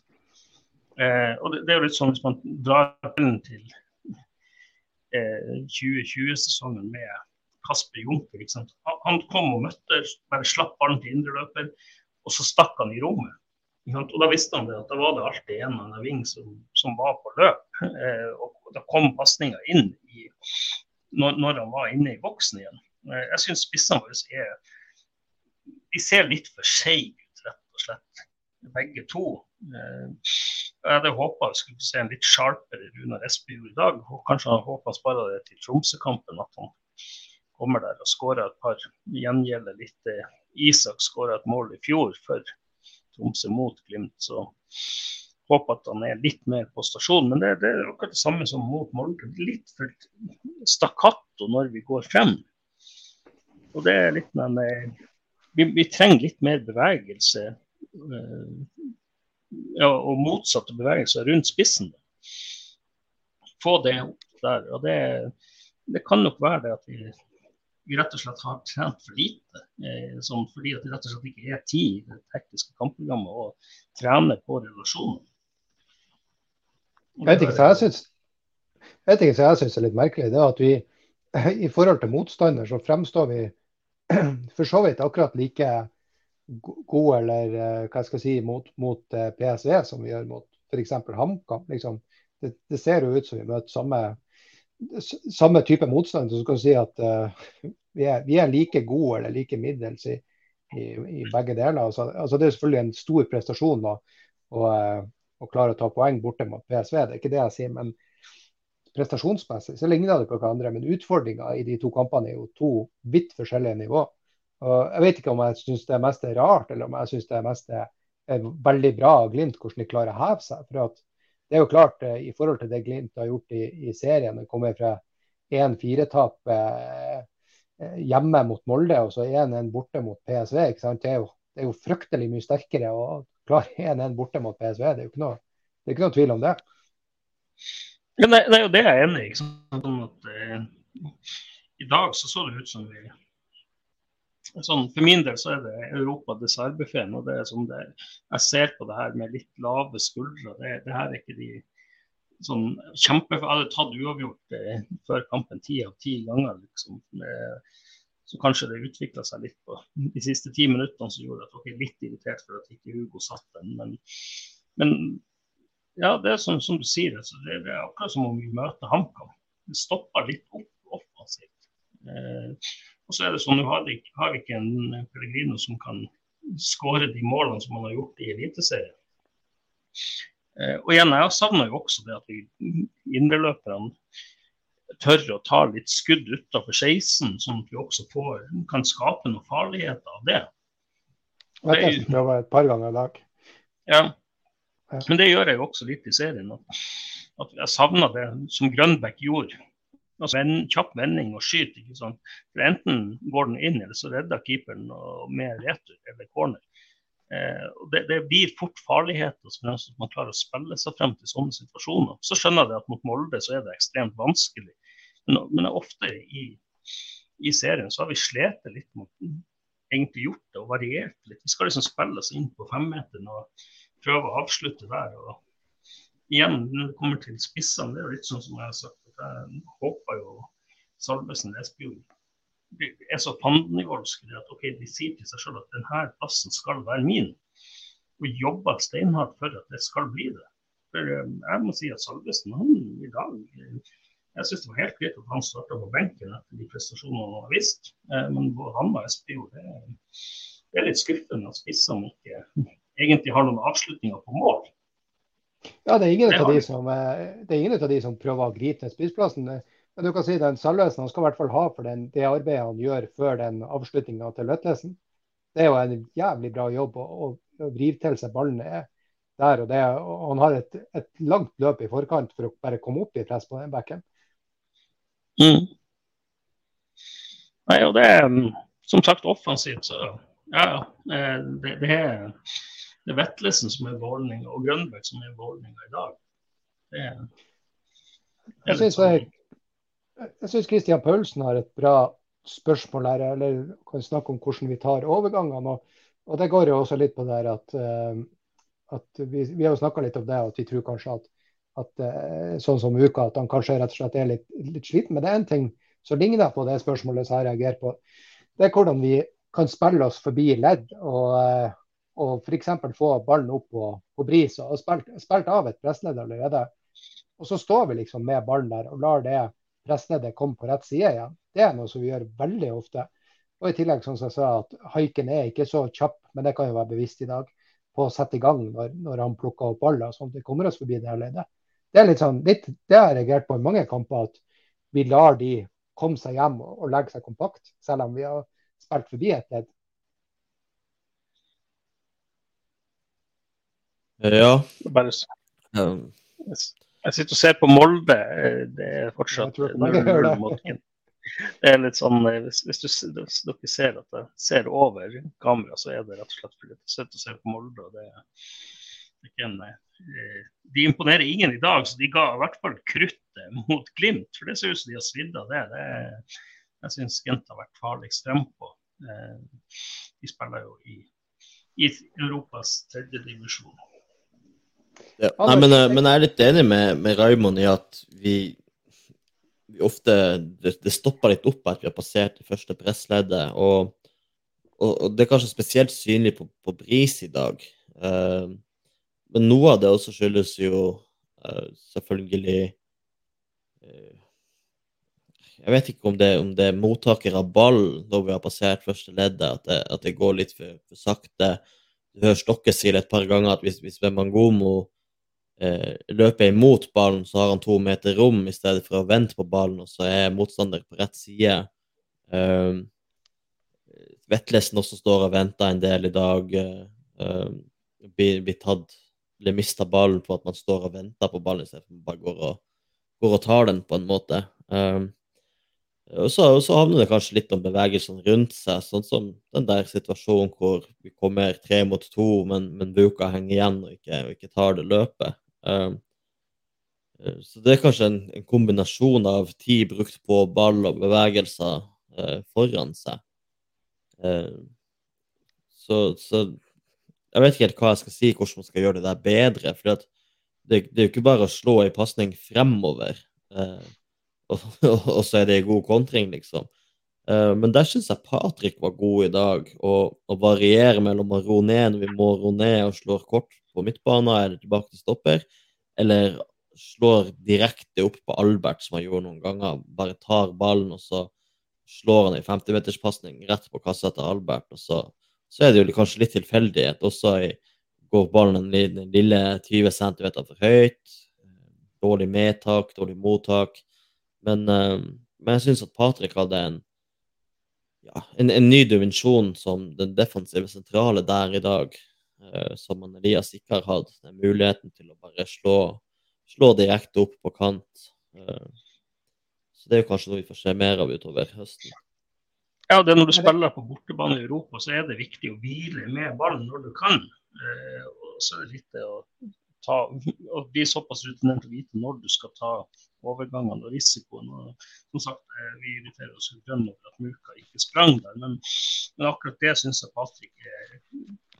Eh, og det, det, er jo litt sånn hvis man drar den til eh, 2020-sesongen med Kasper Junker. Han kom og møtte, bare slapp ballen til indre løper, og så stakk han i rommet. Og Da visste han det at da var det alltid en av Ving som, som, var på løp. Eh, og da kom pasninga inn i, når, når, han var inne i boksen igjen. Eh, jeg syns spissene våre er De ser litt for seige ut, rett og slett. Begge to. Eh, jeg hadde håpa vi skulle se en litt sharpere Runar Espejord i dag. Kanskje han håpa spare det til Tromsø-kampen, at han kommer der og skårer et par. Gjengjelder litt eh, Isak skåra et mål i fjor for Tromsø mot Glimt. så håper at han er litt mer på stasjonen. Men det, det er akkurat det samme som mot Molde. Litt for stakkato når vi går frem. Og det er litt men, vi, vi trenger litt mer bevegelse. Ja, og motsatte bevegelser rundt spissen. Få det opp der. og Det, det kan nok være det at vi, rett og slett har trent for lite. Eh, fordi at det rett og slett ikke er tid i det tekniske kampprogrammet å trene på relasjonen. Jeg tenker hva jeg syns vet ikke så jeg syns er litt merkelig. det er at vi I forhold til motstander så fremstår vi for så vidt akkurat like gode eller eh, hva jeg skal si, mot, mot eh, PSV som vi gjør mot f.eks. HamKam. Liksom. Det, det, ser jo ut som vi møter samme, samme type motstand. Så skal si at uh, vi, er, vi, er, like gode eller like middels i, i, i begge deler. Altså, altså, det er selvfølgelig en stor prestasjon da, å, å, klare å ta poeng borte mot PSV, det er ikke det jeg sier. men prestasjonsmessig så ligner det på hverandre, men utfordringa i de to kampene er jo to vidt forskjellige nivåer. Og jeg vet ikke om jeg syns det er rart, eller om jeg syns det mest er veldig bra av Glimt hvordan de klarer å heve seg. For det er jo klart, eh, i forhold til det Glimt har gjort i, i serien, det kommer fra 1-4-tap eh, eh, hjemme mot Molde og så 1-1 borte mot PSV. Det er, jo, det er jo fryktelig mye sterkere å klare 1-1 borte mot PSV. Det er jo ikke noe, ikke noe tvil om det. Ja, det, det er jo det jeg er enig i. Sånn at, eh, I dag så så det ut som vi sånn, For min del så er det Europa dessertbuffeen. Og det er som det, jeg ser på det her med litt lave skuldre. Det, det her er ikke de sånn kjempe... Jeg hadde tatt uavgjort eh, før kampen ti av ti ganger. liksom. med, så kanskje det utvikla seg litt på de siste ti minuttene som gjorde at dere er litt irritert for at ikke Hugo satt den. Men, men ja, det er som, som du sier, altså, det, det, er akkurat som om vi møter HamKam. Det stopper litt opp offensivt. Eh, og så er det sånn, Nå har vi ikke en Pellegrino som kan skåre de målene som han har gjort i Eliteserien. Eh, og igjen, Jeg savner jo også det at vi indreløperne tør å ta litt skudd utenfor 16, sånn at vi også får, kan skape noen farligheter av det. Det testet prøver et par ganger i dag. Ja. Men det gjør jeg jo også litt i serien. At jeg savner det som Grønbæk gjorde altså en kjapp vending og skyte ikke sant? For Enten går den inn, eller så redder keeperen med retur eller corner. Eh, det, det, blir fort farligheter som gjør man klarer å spille seg frem til sånne situasjoner. Så skjønner jeg at mot Molde så er det ekstremt vanskelig. Men, men ofte i, i, serien så har vi slitt litt mot egentlig gjort det og variert litt. Vi skal liksom spille oss inn på femmeteren og prøve å avslutte der. og igjen, når det kommer til spissene, det er jo litt sånn som jeg har sagt jeg håper jo Salvesen Espejord er så fandenivoldske at okay, de sier til seg selv at denne plassen skal være min. Og jobber steinhardt for at det skal bli det. For eh, jeg må si at Salvesen han i dag jeg syns det var helt greit at han starta på benken etter de prestasjonene han har vist. Eh, men han og Espejord det er litt skuffende at spissene ikke egentlig har noen avslutninger på mål. Ja, det er ingen av de som, av de som prøver å gripe den spissplassen. Men du kan si den Salvesen han skal i hvert fall ha for den, det arbeidet han gjør før den avslutninga til Vetlesen. Det er jo en jævlig bra jobb å, å vrive til seg ballen der. Og, det, og han har et, et, langt løp i forkant for å bare komme opp i press på den bekken. Mm. Nei, og det er som sagt offensivt, så ja, ja. det, det er det er Vetlesen som er Vålerenga, og Grønbæk som er Vålerenga i dag. Det er, er jeg syns sånn- Kristian Paulsen har et bra spørsmål her, eller kan snakke om hvordan vi tar overgangene. Og, det går jo også litt på det at, uh, at vi, vi, har jo snakka litt om det, at vi tror kanskje at, at uh, sånn som uka, at han kanskje rett og slett er litt, litt sliten. Men det er en ting som ligner på det spørsmålet som jeg reagerer på. Det er hvordan vi kan spille oss forbi ledd. og uh, og f.eks. få ballen opp på, på bris og spilt, spilt av et pressledd allerede. Og så står vi liksom med ballen der og lar det pressleddet komme på rett side igjen. Det er noe som vi gjør veldig ofte. Og i tillegg, som jeg sa, at haiken er ikke så kjapp, men det kan jo være bevisst i dag, på å sette i gang når, når han plukker opp baller. sånn at vi kommer oss forbi det her leddet. Det er litt sånn, litt, det har jeg reagert på i mange kamper, at vi lar de komme seg hjem og, og legge seg kompakt, selv om vi har spilt forbi et ledd. Ja. Bare, jeg sitter og ser på Molde. Det er fortsatt null mot Det er litt sånn, hvis, hvis, du, hvis, dere ser at jeg ser over kamera, så er det rett og slett fordi jeg sitter og ser på Molde. og det, det er en, eh, De imponerer ingen i dag, så de ga i hvert fall kruttet mot Glimt. For det ser ut som de har svidd av det. det jeg syns Gent har vært farligst frempå. Eh, de spiller jo i, i Europas tredje divisjon. Ja. Nei, men, eh, men, jeg er litt enig med, med Raymond i at vi, vi ofte det, det, stopper litt opp at vi har passert det første pressleddet. Og, og, og, det er kanskje spesielt synlig på, på Bris i dag. Uh, men noe av det også skyldes jo uh, selvfølgelig uh, Jeg vet ikke om det, om det, er mottaker av ball når vi har passert første leddet, at det, at det går litt for, for sakte. Du hører Stokke si det et par ganger at hvis, hvis Mangomo eh, løper imot ballen, så har han to meter rom i stedet for å vente på ballen, og så er motstander på rett side. Eh, Vetlesen også står og venter en del i dag. Eh, blir, blir tatt eller mista ballen på at man står og venter på ballen istedenfor man bare går og, går og, tar den, på en måte. Um, og så, så, havner det kanskje litt om bevegelsene rundt seg, sånn som den der situasjonen hvor vi kommer tre mot to, men, men Buka henger igjen og ikke, og ikke tar det løpet. Um, så det er kanskje en, en, kombinasjon av tid brukt på ball og bevegelser uh, foran seg. Uh, så, så jeg vet ikke helt hva jeg skal si, hvordan man skal gjøre det der bedre. For det, det, er jo ikke bare å slå en pasning fremover, eh, og, så er det en god kontring, liksom. Eh, men der syns jeg Patrick var god i dag, og varierer mellom å ro ned når vi må ro ned og slår kort på midtbanen, eller tilbake til stopper, eller slår direkte opp på Albert, som han gjorde noen ganger. Bare tar ballen, og så slår han en 50-meterspasning rett på kassa til Albert, og så så er det jo kanskje litt tilfeldighet. Også i, går ballen den lille 20 cm for høyt. Dårlig medtak, dårlig mottak. Men, uh, men jeg syns at Patrick hadde en, ja, en, en, ny dimensjon som den defensive sentrale der i dag, uh, som Elias ikke har hatt. Den muligheten til å bare slå, slå direkte opp på kant. Uh, så det er jo kanskje noe vi får se mer av utover høsten. Ja, det er Når du spiller på bortebane i Europa, så er det viktig å hvile med ballen når du kan. Eh, og så er det litt å ta, å bli såpass rutinert og vite når du skal ta overgangene og risikoen. Og, som sagt, eh, Vi irriterer oss grønn over at Muka ikke sprang der, men, men akkurat det syns jeg Patrick er,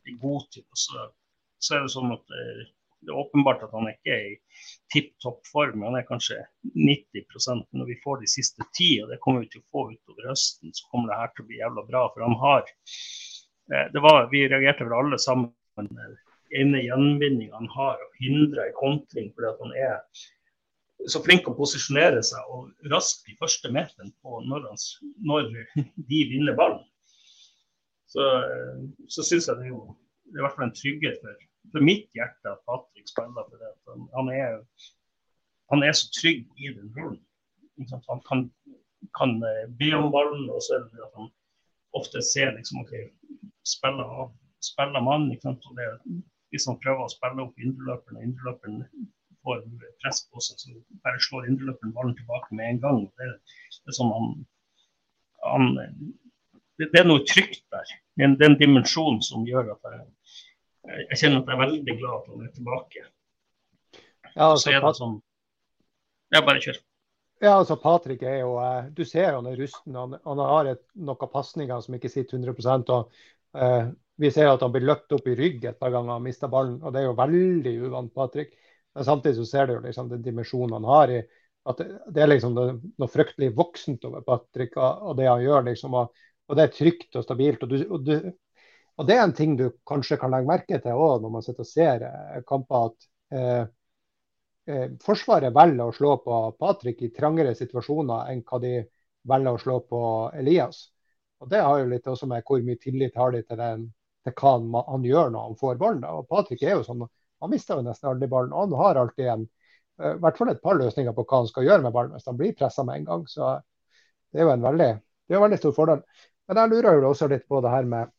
er god til. Og så, så er det sånn at eh, det er åpenbart at han ikke er i tipp topp form. Han er kanskje 90% Når vi får de siste ti, og det kommer vi til å få utover høsten, så kommer det her til å bli jævla bra. For han har eh, det var, Vi reagerte vel alle sammen ene gjenvinninga han har, og hindrer i kontring fordi at han er så flink å posisjonere seg og raskt de første meterne på når, han, når de vinner ballen. Så, eh, så syns jeg det er jo det er i hvert fall en trygghet for for mitt hjerte at Patrick spiller for det. Han er, han er så trygg i den rollen. Han kan, kan, eh, be om ballen, og så er det at han ofte ser liksom, ok, spiller spiller mann. Det, hvis han prøver å spille opp indreløperen, og indreløperen får press på seg, så bare slår indreløperen ballen tilbake med en gang. Det, det er sånn han, han det, det, er noe trygt der. Det er en dimensjon som gjør at jeg, jeg kjenner at jeg er veldig glad at han er tilbake. Ja, altså, så er det sånn Ja, bare kjør. Ja, altså Patrick er jo eh, Du ser han er rusten. Han, han har et, noen pasninger som ikke sitter 100 og uh, Vi ser at han blir løpt opp i rygg et par ganger og mister ballen. og Det er jo veldig uvant Patrick. Men samtidig så ser du jo liksom den dimensjonen han har i at det, er liksom noe fryktelig voksent over Patrick og det han gjør. liksom, og, og, det er trygt og stabilt. og du, og du og Det er en ting du kanskje kan legge merke til òg når man sitter og ser eh, kamper. at eh, eh, Forsvaret velger å slå på Patrick i trangere situasjoner enn hva de velger å slå på Elias. Og Det har jo litt også med hvor mye tillit har de til, den, til hva han, han, gjør når han får ballen. Og Patrick er jo sånn, han mister jo nesten aldri ballen. og Han har alltid en, eh, i hvert fall et par løsninger på hva han skal gjøre med ballen hvis han blir pressa med en gang. Så Det er jo en veldig, en veldig stor fordel. Men jeg lurer jo også litt på det her med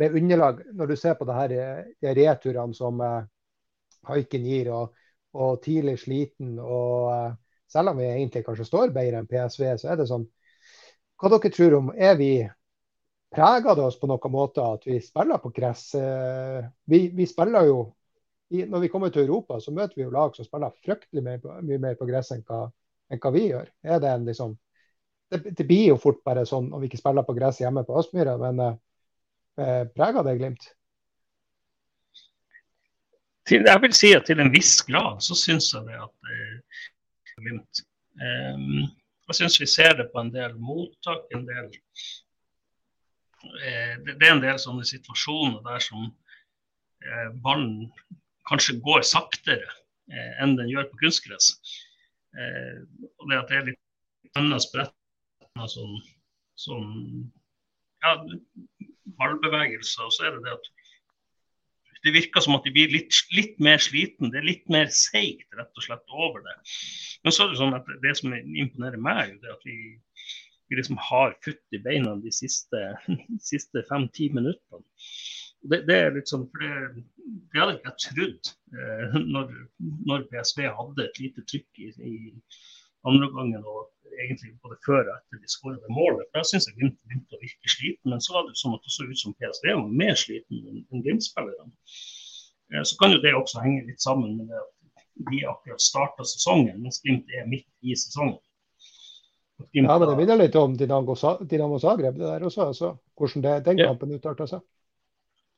med underlag, når du ser på det her, de returene som uh, Haiken gir, og, og, tidlig sliten, og selv om vi egentlig kanskje står bedre enn PSV, så er det sånn Hva dere tror om Er vi Preger det oss på noen måte at vi spiller på gress? Vi, vi, spiller jo i, Når vi kommer til Europa, så møter vi jo lag som spiller fryktelig mye, mye mer på gress enn hva, enn hva vi gjør. Det liksom det, det, blir jo fort bare sånn om vi ikke spiller på gress hjemme på Østmyra, men eh, preger det Glimt? Til, jeg vil si at til en viss grad så syns jeg det at eh, Glimt eh, Jeg syns vi ser det på en del mottak, en del eh, det, det, er en del sånne situasjoner der som eh, ballen kanskje går saktere eh, enn den gjør på kunstgress. Eh, og det at det er litt annet sprett som, som ja, ballbevegelser. Og så er det det at det virker som at de blir litt, litt mer sliten. Det er litt mer seigt rett og slett over det. Men så er det sånn at det som imponerer meg, er at vi, vi liksom har futt i beina de siste, siste fem-ti minuttene. Det, det, er liksom, for det, det hadde ikke jeg trodd eh, når, når, PSV hadde et lite trykk i, i andre gangen og egentlig både før og etter de skåra målet. For Jeg syns Glimt begynte å virke sliten, men så var det sånn at det så ut som PSV var mer sliten enn Glimt-spillerne. Eh, så kan jo det også henge litt sammen med det at de akkurat starta sesongen, mens Glimt er midt i sesongen. ja, men det minner litt om Dinamo, Zagreb, det der også, altså, hvordan det, den kampen utarta seg.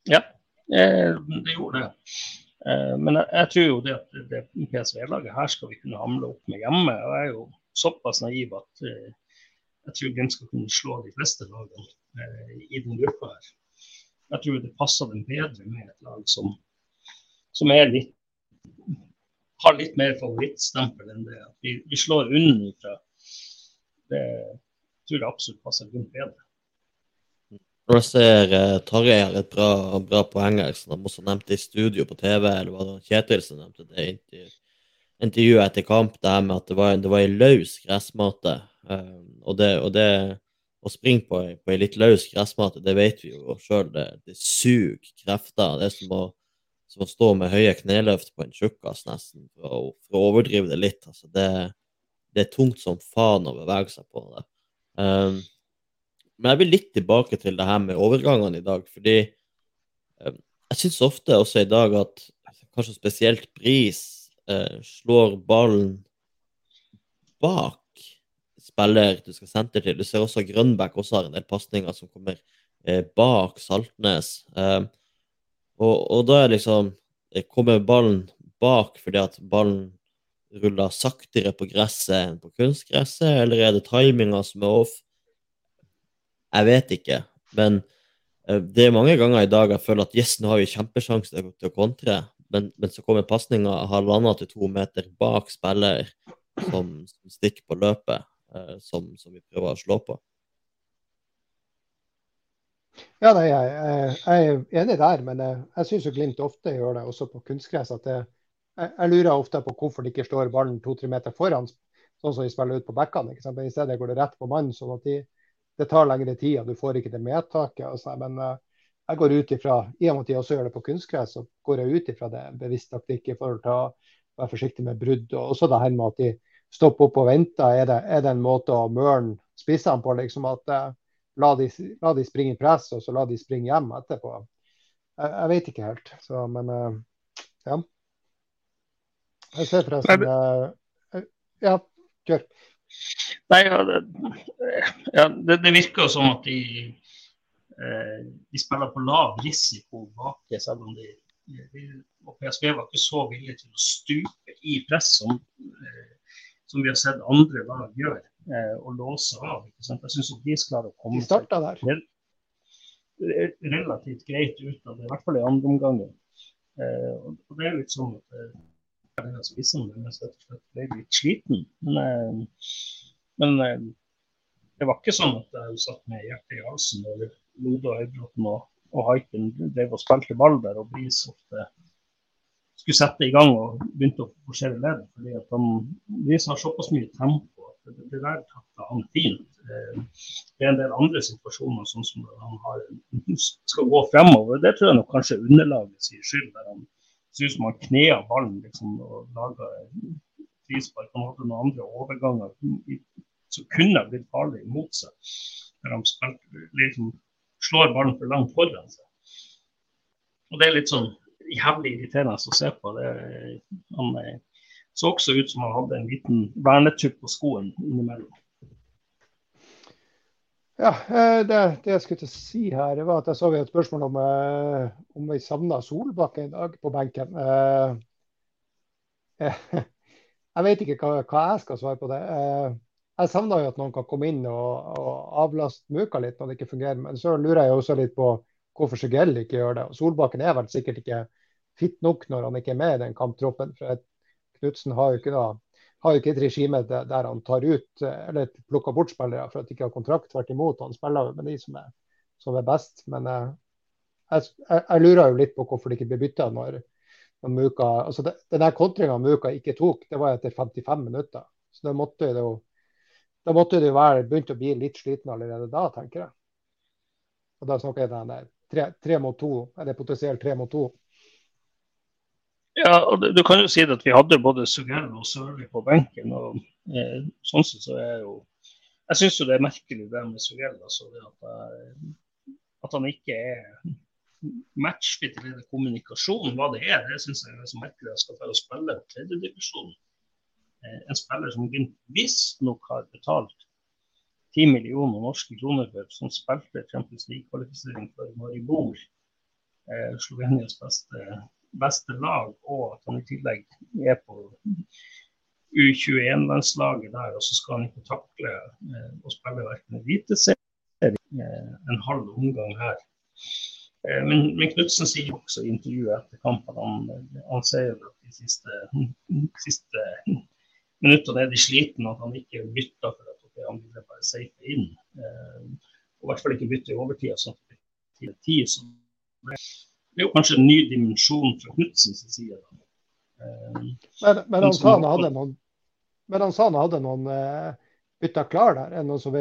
Ja, eh, det gjorde det. Eh, men jeg, tror jo det at det PSV-laget her skal vi kunne hamle opp med hjemme. og jeg er jo såpass naiv at eh, jeg tror Glimt skal kunne slå de fleste lagene i den gruppa her. Jeg tror det passer dem bedre med et lag som, som litt, har litt mer favorittstempel enn det. At vi, vi slår unnifra. Det tror jeg absolutt passer Glimt bedre. Når jeg ser uh, Tarjei har et bra, bra poeng her, som de også nevnte i studio på TV, eller var det Kjetil som nevnte det i intervjuet etter kamp det her med at det var, det var en løs gressmate. Um, og, det, og det å springe på, på ei litt løs gressmate, det vet vi jo sjøl, det, det suger krefter. Det er som å, som å, stå med høye kneløft på en tjukkas, nesten, for å, for å, overdrive det litt. Altså, det, det, er tungt som faen å bevege seg på det. Um, men jeg vil litt tilbake til det her med overgangene i dag, fordi um, jeg syns ofte også i dag at kanskje spesielt Bris eh, slår ballen bak spiller du skal sentre til. Du ser også Grønbæk også har en del pasninger som kommer eh, bak Saltnes. Eh, og, og, da er liksom eh, Kommer ballen bak fordi at ballen ruller saktere på gresset enn på kunstgresset, eller er det timinga som er off? Jeg vet ikke, men eh, det er mange ganger i dag jeg føler at yes, nå har vi kjempesjanse til å kontre, men, men så kommer pasninga halvannen til to meter bak spiller som, som stikker på løpet, eh, som, som, vi prøver å slå på. Ja, nei, jeg, jeg, er enig der, men jeg, jeg syns Glimt ofte gjør det, også på kunstgress. at jeg, jeg, lurer ofte på hvorfor det ikke står ballen to-tre meter foran, sånn som de spiller ut på bekkene. I stedet går det rett på mannen, sånn at de, det tar lengre tid, og du får ikke det medtaket. Men uh, jeg går ut ifra, I og med at jeg også gjør det på kunstgress, så går jeg ut ifra det bevisst taktikk i forhold til å være forsiktig med brudd. og også det her med at de stopper opp og venter. Er det, er det en måte å mørne spissene på? liksom at eh, la, de, la, de, springe i press, og så la de springe hjem etterpå. Jeg, jeg vet ikke helt. Så, men eh, ja. Jeg ser forresten eh, Ja, kjør. Nei, ja, det, ja, det, det virker som at de Eh, de spiller på lav risiko bak selv om de, de og PSV var ikke så villige til å stupe i press som, eh, som vi har sett andre lag gjøre, eh, og låse av. Jeg syns de klarer å komme seg relativt greit ut av det, i hvert fall i andre omgang. og det er litt sånn at mens jeg ble litt sliten. Men, men det var ikke sånn at jeg satt med hjertet i halsen. eller Lode og Høybråten og, og Haiken drev og spilte ball der, og Bris ofte skulle sette i gang og begynte å forsere ledd. fordi at han, Bris har såpass mye tempo at det, det der takla han fint. Eh, det er en del andre situasjoner sånn som han har, skal gå fremover. Det tror jeg nok kanskje underlaget sier skyld. der Han ser ut som han knea ballen liksom, og laga frispark. Han hadde noen andre overganger som kunne blitt farlig mot seg. Der de spiller, liksom, slår ballen for langt foran seg. Og Det er litt sånn jævlig irriterende å se på. Det, han eh, så også ut som han hadde en liten vernetupp på skoen innimellom. Ja, eh, det, det, jeg skulle til å si her, var at jeg så et spørsmål om, eh, om vi savna Solbakken i dag på benken. Jeg vet ikke hva, hva jeg skal svare på det jeg savner jo at noen kan komme inn og, og avlaste Muka litt når det ikke fungerer. Men så lurer jeg også litt på hvorfor Segell ikke gjør det. Og Solbakken er vel sikkert ikke fit nok når han ikke er med i den kamptroppen. for Knutsen har jo ikke da, har jo ikke et regime der, han tar ut eller plukker bort spillere for at de ikke har kontrakt. Tvert imot, han spiller med de som er, som er best. Men eh, jeg, jeg, jeg, lurer jo litt på hvorfor det ikke blir bytta når, når Muka altså det, Den kontringa Muka ikke tok, det var etter 55 minutter. Så det måtte jo da måtte du være begynt å bli litt sliten allerede da, tenker jeg. Og da snakker jeg den der tre, tre mot to, eller potensielt tre mot to. Ja, og du, kan jo si at vi hadde både Sugero og Sørli på benken. og eh, sånn sett så er jo Jeg syns jo det er merkelig det med Sugero. Altså, at, eh, at, han ikke er matchfit i kommunikasjonen, Hva det er, det syns jeg er så merkelig. Jeg skal bare spille tredjedivisjon. Eh, en spiller som visstnok har betalt 10 millioner norske kroner for, som spilte Champions League-kvalifisering for Maribor, eh, Slovenias beste, beste, lag, og at han i tillegg er på U21-landslaget der, og så skal han ikke takle eh, å spille verken eliteserie eh, en halv omgang her. Eh, men, men Knutsen sier også i intervjuet etter kampen han, han sier at de siste, siste minuttene er de slitne, at han ikke bytter for at han ville bare safe inn. Eh, og i hvert fall ikke bytte i overtida. sånn til tid, så det er jo kanskje en ny dimensjon fra Knutsens side. Eh, men, men, han sa han hadde noen, men han sa han hadde noen eh, bytter klar der? Er det noen som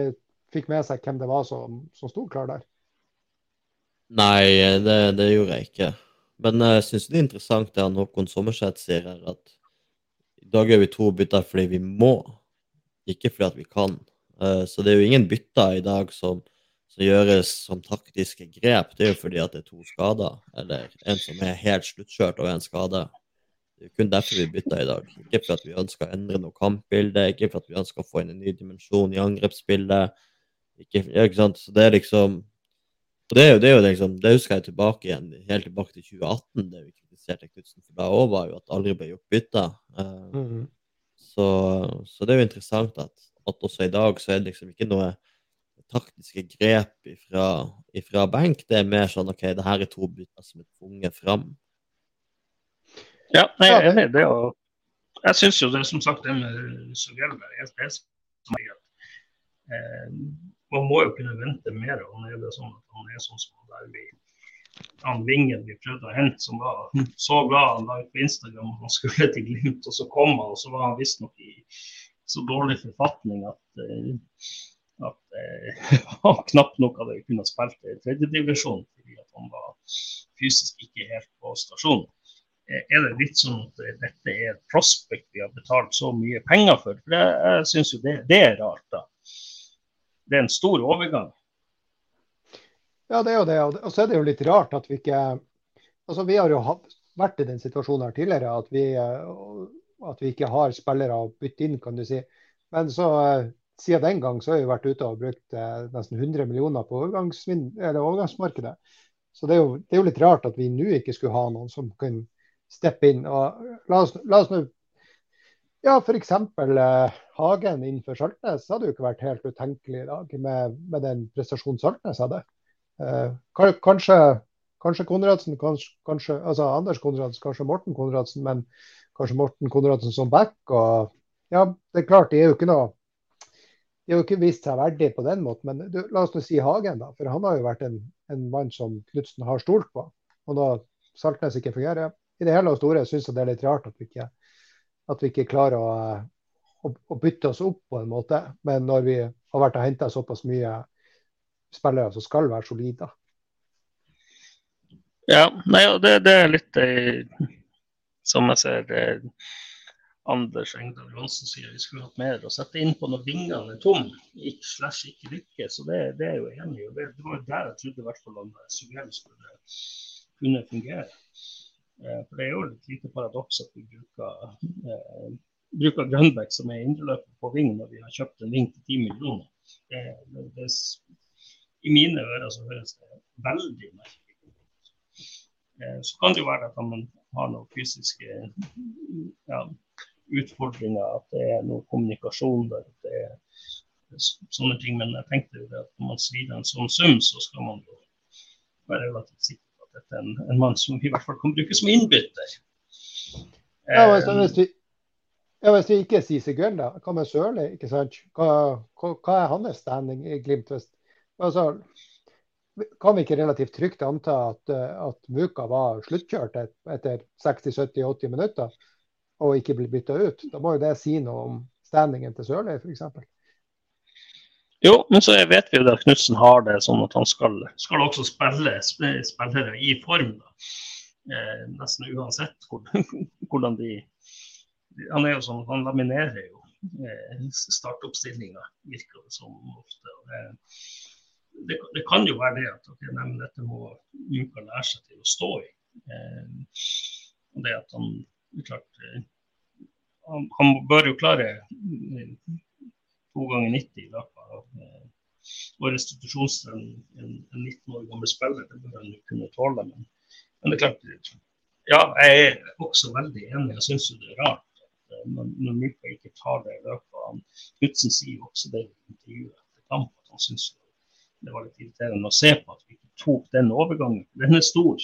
fikk med seg hvem det var som, som sto klar der? Nei, det, det, gjorde jeg ikke. Men jeg syns det er interessant det han Håkon Sommerseth sier her, at i dag gjør vi to bytter fordi vi må ikke fordi at vi kan. Uh, så det er jo ingen bytter i dag som, som, gjøres som taktiske grep. Det er jo fordi at det er to skader, eller en som er helt sluttkjørt og en skade. Det er kun derfor vi bytter i dag. Ikke for at vi ønsker å endre noe kampbilde, ikke for at vi ønsker å få inn en ny dimensjon i angrepsbildet. Ikke, ikke sant? Så det er liksom og det, er jo, det, er jo liksom, det husker jeg tilbake igjen, helt tilbake til 2018. Det vi kritiserte Knutsen for da òg, var jo at aldri ble gjort bytter. Uh, mm -hmm. Så, så, det er jo interessant at, at, også i dag så er det liksom ikke noe taktiske grep ifra, ifra benk. Det er mer sånn OK, det her er to bytter som er tvunget fram. Ja, jeg er enig i det. Og jeg syns jo det som sagt det med Suggelberg er er eh, Man må jo kunne vente mer. Nå er det sånn at han er sånn som der vi han Vingen vi prøvde å hente, som var så glad han la ut på Instagram at han skulle til Glimt, og så kom han, og så var han visstnok i så dårlig forfatning at, uh, at uh, han knapt nok hadde kunnet spille i tredjedivisjon fordi han var fysisk ikke helt på stasjonen. Uh, er det litt sånn at dette er et prospect vi har betalt så mye penger for? For jeg, jeg syns jo det, det er rart, da. Det er en stor overgang. Ja, det er jo det. Og så er det jo litt rart at vi ikke Altså, vi har jo vært i den situasjonen her tidligere at vi, at vi ikke har spillere å bytte inn, kan du si. Men så siden den gang så har vi vært ute og brukt eh, nesten 100 millioner på overgangsmarkedet. Så det er, jo, det er, jo, litt rart at vi nå ikke skulle ha noen som kunne steppe inn. Og la oss, la oss nå ja, f.eks. Eh, Hagen innenfor Saltnes hadde jo ikke vært helt utenkelig i dag med, med den prestasjonen Saltnes hadde. Eh, kanskje, kanskje Konradsen, kanskje, kanskje, altså Anders Konradsen, kanskje Morten Konradsen, men kanskje Morten Konradsen som back. Og, ja, det er klart, de er jo ikke noe de har jo ikke vist seg verdig på den måten, men du, la oss nå si Hagen, da. For han har jo vært en, en mann som Knutsen har stolt på. Og da Saltnes ikke fungerer I det hele og store syns jeg det er litt rart at vi ikke, at vi ikke klarer å, å, å, bytte oss opp på en måte. Men når vi har vært og henta såpass mye spillere som skal være solide. Ja, nei, det, det, er litt eh, som jeg ser eh, Anders Engdahl Johansen sier, vi skulle hatt mer å sette inn på når vingene er tom, ikke slash ikke lykkes. Så det, det, er jo enig i. Det, det var jo der jeg trodde i hvert fall at Sugell skulle kunne fungere. Eh, for det er jo et lite paradoks at vi bruker, eh, bruker Grønbæk som er indreløper på ving når vi har kjøpt en ving til 10 millioner. Det, det, det, i mine ører så høres det veldig merkelig ut. Eh, så kan det jo være at man har noen fysiske ja, utfordringer, at det er noe kommunikasjon der. at det er sånne ting, Men jeg tenkte jo at når man svir en sånn sum, så skal man jo være relativt sikker er en, en mann som i hvert fall kan brukes som innbytter. Ja, hvis, vi, ja, hvis vi ikke sier Sigurd, da, hva med Sørli? ikke sant? Hva, hva, hva, er hans standing i Glimt? Altså, kan vi ikke relativt trygt anta at, eh, at Muka var sluttkjørt etter 60-70-80 minutter og ikke ble bytta ut? Da må jo det si noe om standingen til Sørli f.eks. Jo, men så vet vi jo at Knutsen har det sånn at han skal, skal også spille spillere i form. Eh, nesten uansett hvordan de Han er jo sånn, han laminerer jo eh, startoppstillinga, virker det som ofte. Det, det, det, kan jo være det at okay, nei, dette må Juka lære seg til å stå i. Eh, det at han klart eh, han, han, bør jo klare eh, to ganger 90 i løpet av eh, og restitusjonstrening en, en 19 år gammel spiller. Det bør han kunne tåle. Men, men, det er klart, ja, jeg er også veldig enig. Jeg syns det er rart at eh, når, når Myka ikke tar det i løpet av Knutsen sier jo også det i intervjuet etter kamp at han syns det var litt irriterende å se på at vi ikke tok den overgangen. Den er stor.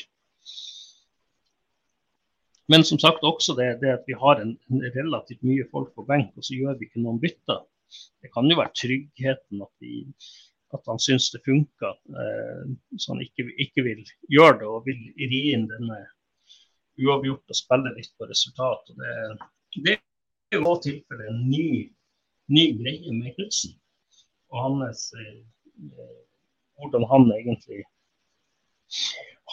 Men som sagt også det, det at vi har en, en, relativt mye folk på benk, og så gjør vi ikke noen bytter. Det kan jo være tryggheten at, de, at han syns det funker, eh, så han ikke, ikke, vil gjøre det og vil ri inn denne uavgjort og spille litt på resultat. Og det, det er jo i tilfelle en ny, ny greie med Knutsen og hans eh, hvordan han egentlig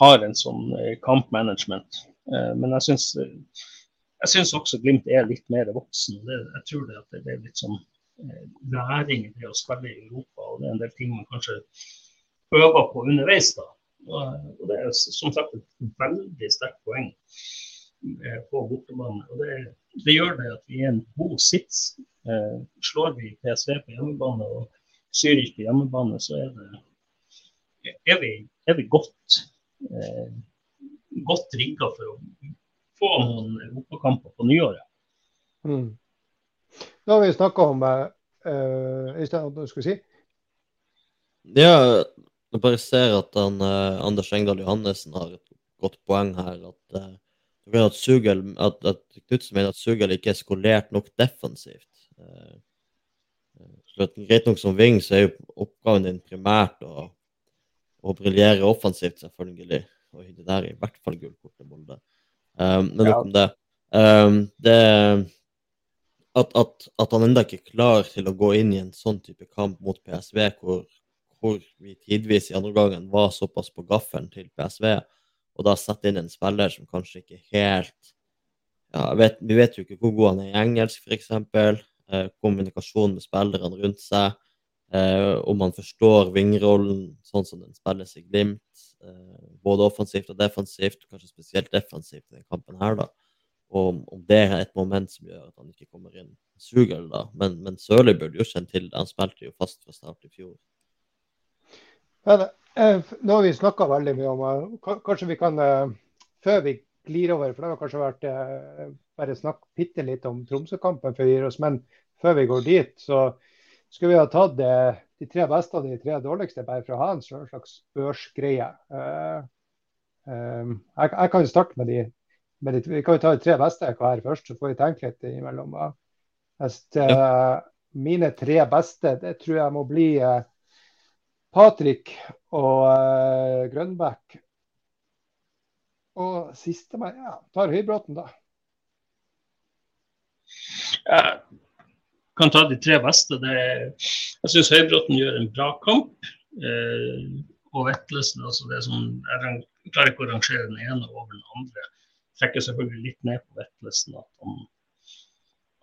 har en sånn eh, kampmanagement. Eh, men jeg syns jeg syns også Glimt er litt mer voksen. Jeg tror det, det er litt sånn Eh, læring i det å spille i Europa. og Det er en del ting man kanskje øver på underveis. da. Og Det er som sagt et veldig sterkt poeng eh, på bortebane. og det, det, gjør det at vi er en god sits. Eh, slår vi PSV på hjemmebane og Zürich på hjemmebane, så er, det, er, vi, er vi godt, eh, rigga for å få noen europakamper på nyåret. Mm. Nå har vi snakka om uh, Øystein, hva skal vi si? Ja, jeg bare ser at han, uh, Anders Engdahl Johannessen har et godt poeng her. At, uh, at, Sugel, at, at Knutsen mener at Sugel ikke er skolert nok defensivt. Uh, greit nok som wing, så er jo oppgaven din primært å, å briljere offensivt, selvfølgelig. Og det der er i hvert fall gullkortet Molde. Um, men nok ja. om det. Um, det at, at, at han ennå ikke er klar til å gå inn i en sånn type kamp mot PSV, hvor, hvor vi tidvis i andre gangen var såpass på gaffelen til PSV, og da sette inn en spiller som kanskje ikke helt ja, vet, Vi vet jo ikke hvor god han er i engelsk, f.eks. Eh, kommunikasjon med spillerne rundt seg. Eh, om han forstår vingrollen sånn som den spilles i Glimt. Eh, både offensivt og defensivt, kanskje spesielt defensivt i denne kampen her, da. Og om det er et moment som gjør at han ikke kommer inn. Sugel, da. Men, men Sørli burde jo kjenne til det. Han spilte jo fast fra start i fjor. Men, eh, nå har vi snakka veldig mye om eh, Kanskje vi kan, eh, før vi glir over, for det har kanskje vært bare snakk bitte litt om Tromsø-kampen før vi gir oss, men før vi går dit, så skulle vi ha tatt det, de tre beste og de tre dårligste bare for å ha en slags børsgreie. Jeg, kan starte med de men vi kan jo ta de tre beste hver først, så får vi tenke litt imellom. Ja. Mine tre beste, det tror jeg må bli eh, Patrick og uh, Grønbæk. Og sistemann, ja, tar Høybråten, da. Jeg kan ta de tre beste. Det, jeg syns Høybråten gjør en bra kamp. Eh, og Vetlesen, altså det som, jeg klarer ikke å rangere den ene over den andre trekker selvfølgelig litt ned på Vetlesen at han,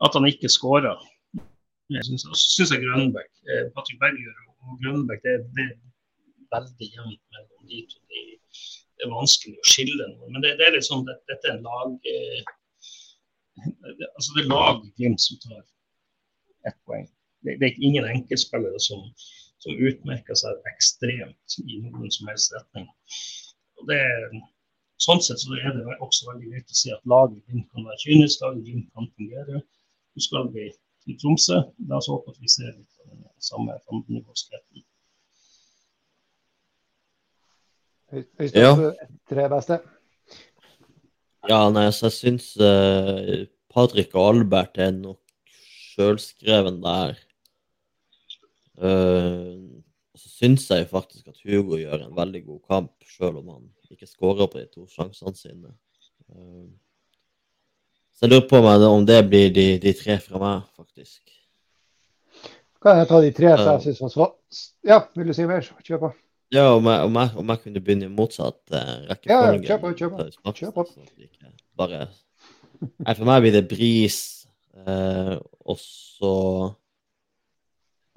at han ikke skåra. Jeg syns jeg Grønbæk eh, Patrick Berger og Grønbæk det, det, er veldig jevnt mellom de to. De, det er vanskelig å skille noe. Men det, det er litt sånn, det, dette er en lag eh, altså Det er lag Glimt som tar ett poeng. Det, det, er ingen enkeltspillere som, som utmerker seg ekstremt i noen som helst retning. Og det er Sånn sett så er det også veldig greit å si at laget din kan være kynisk, laget din kan fungere. Du skal bli i Tromsø. La oss håpe at vi ser litt av den samme fandenivoldskheten. Ja. Tre beste. Ja, nei, så jeg syns uh, Patrick og Albert er nok sjølskreven der. Uh, syns jeg faktisk at Hugo gjør en veldig god kamp, sjøl om han ikke skårer på de to sjansene sine. Eh, så jeg lurer på meg om det blir de, de tre fra meg, faktisk. Kan jeg ta de tre som jeg syns var så Ja, vil du si mer? Kjør på. Ja, om jeg, om jeg, om jeg kunne begynne i motsatt uh, rekkefølge. Ja, kjør på, kjør på. Kjør på. Bare Nei, for meg blir det Bris, eh, og så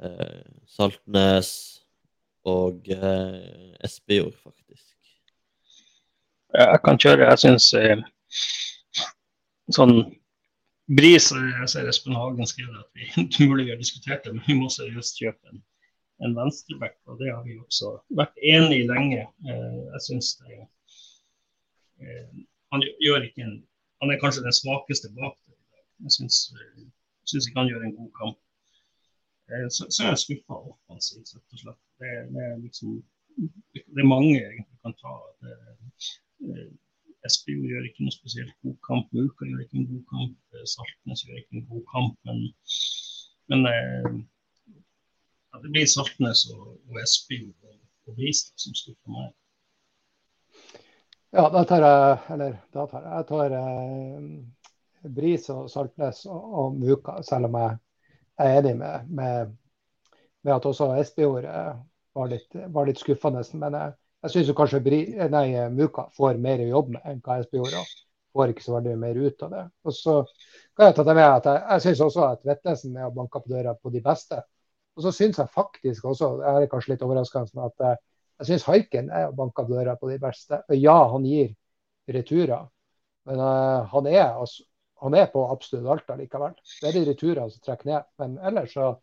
eh, Saltnes og eh, Espejord, faktisk. Jeg kan kjøre. Jeg syns sånn Bris jeg ser Espen Hagen skriver at vi mulig har diskutert det, men vi må seriøst kjøpe en, en venstreback. Og det har vi også vært enig i lenge. Eh, jeg syns det eh, Han gjør ikke en Han er kanskje den svakeste bak det. Jeg syns, eh, ikke han gjør en god kamp. Så, så er jeg skuffa offensivt, rett og slett. Det, det, er liksom, det er mange jeg kan ta. Det, Espejord gjør ikke noe spesielt god kamp. Muka gjør ikke en god kamp. Eh, Saltnes gjør ikke en god kamp. Men, men eh, ja, det blir Saltnes og, og Espejord og, og Bristad som skuffer meg. Ja, da tar jeg Eller da tar jeg, jeg tar eh, Bris og Saltnes og, og, Muka, selv om jeg er enig med, med, med at også eh, var, litt, var litt skuffende. Men jeg, jeg syns kanskje nei, Muka får mer jobb med enn hva gjorde. Får ikke så veldig mer ut av det. Og så kan Jeg ta det med at jeg, jeg syns også at Vetlesen er å banke på døra på de beste. Og så syns jeg faktisk også, jeg er kanskje litt overraskende, at jeg, jeg syns Haiken er å banke på døra på de beste. Og ja, han gir returer, men uh, han, er, altså, han, er, på absolutt alt allikevel. Det er de returene som trekker ned. Men ellers så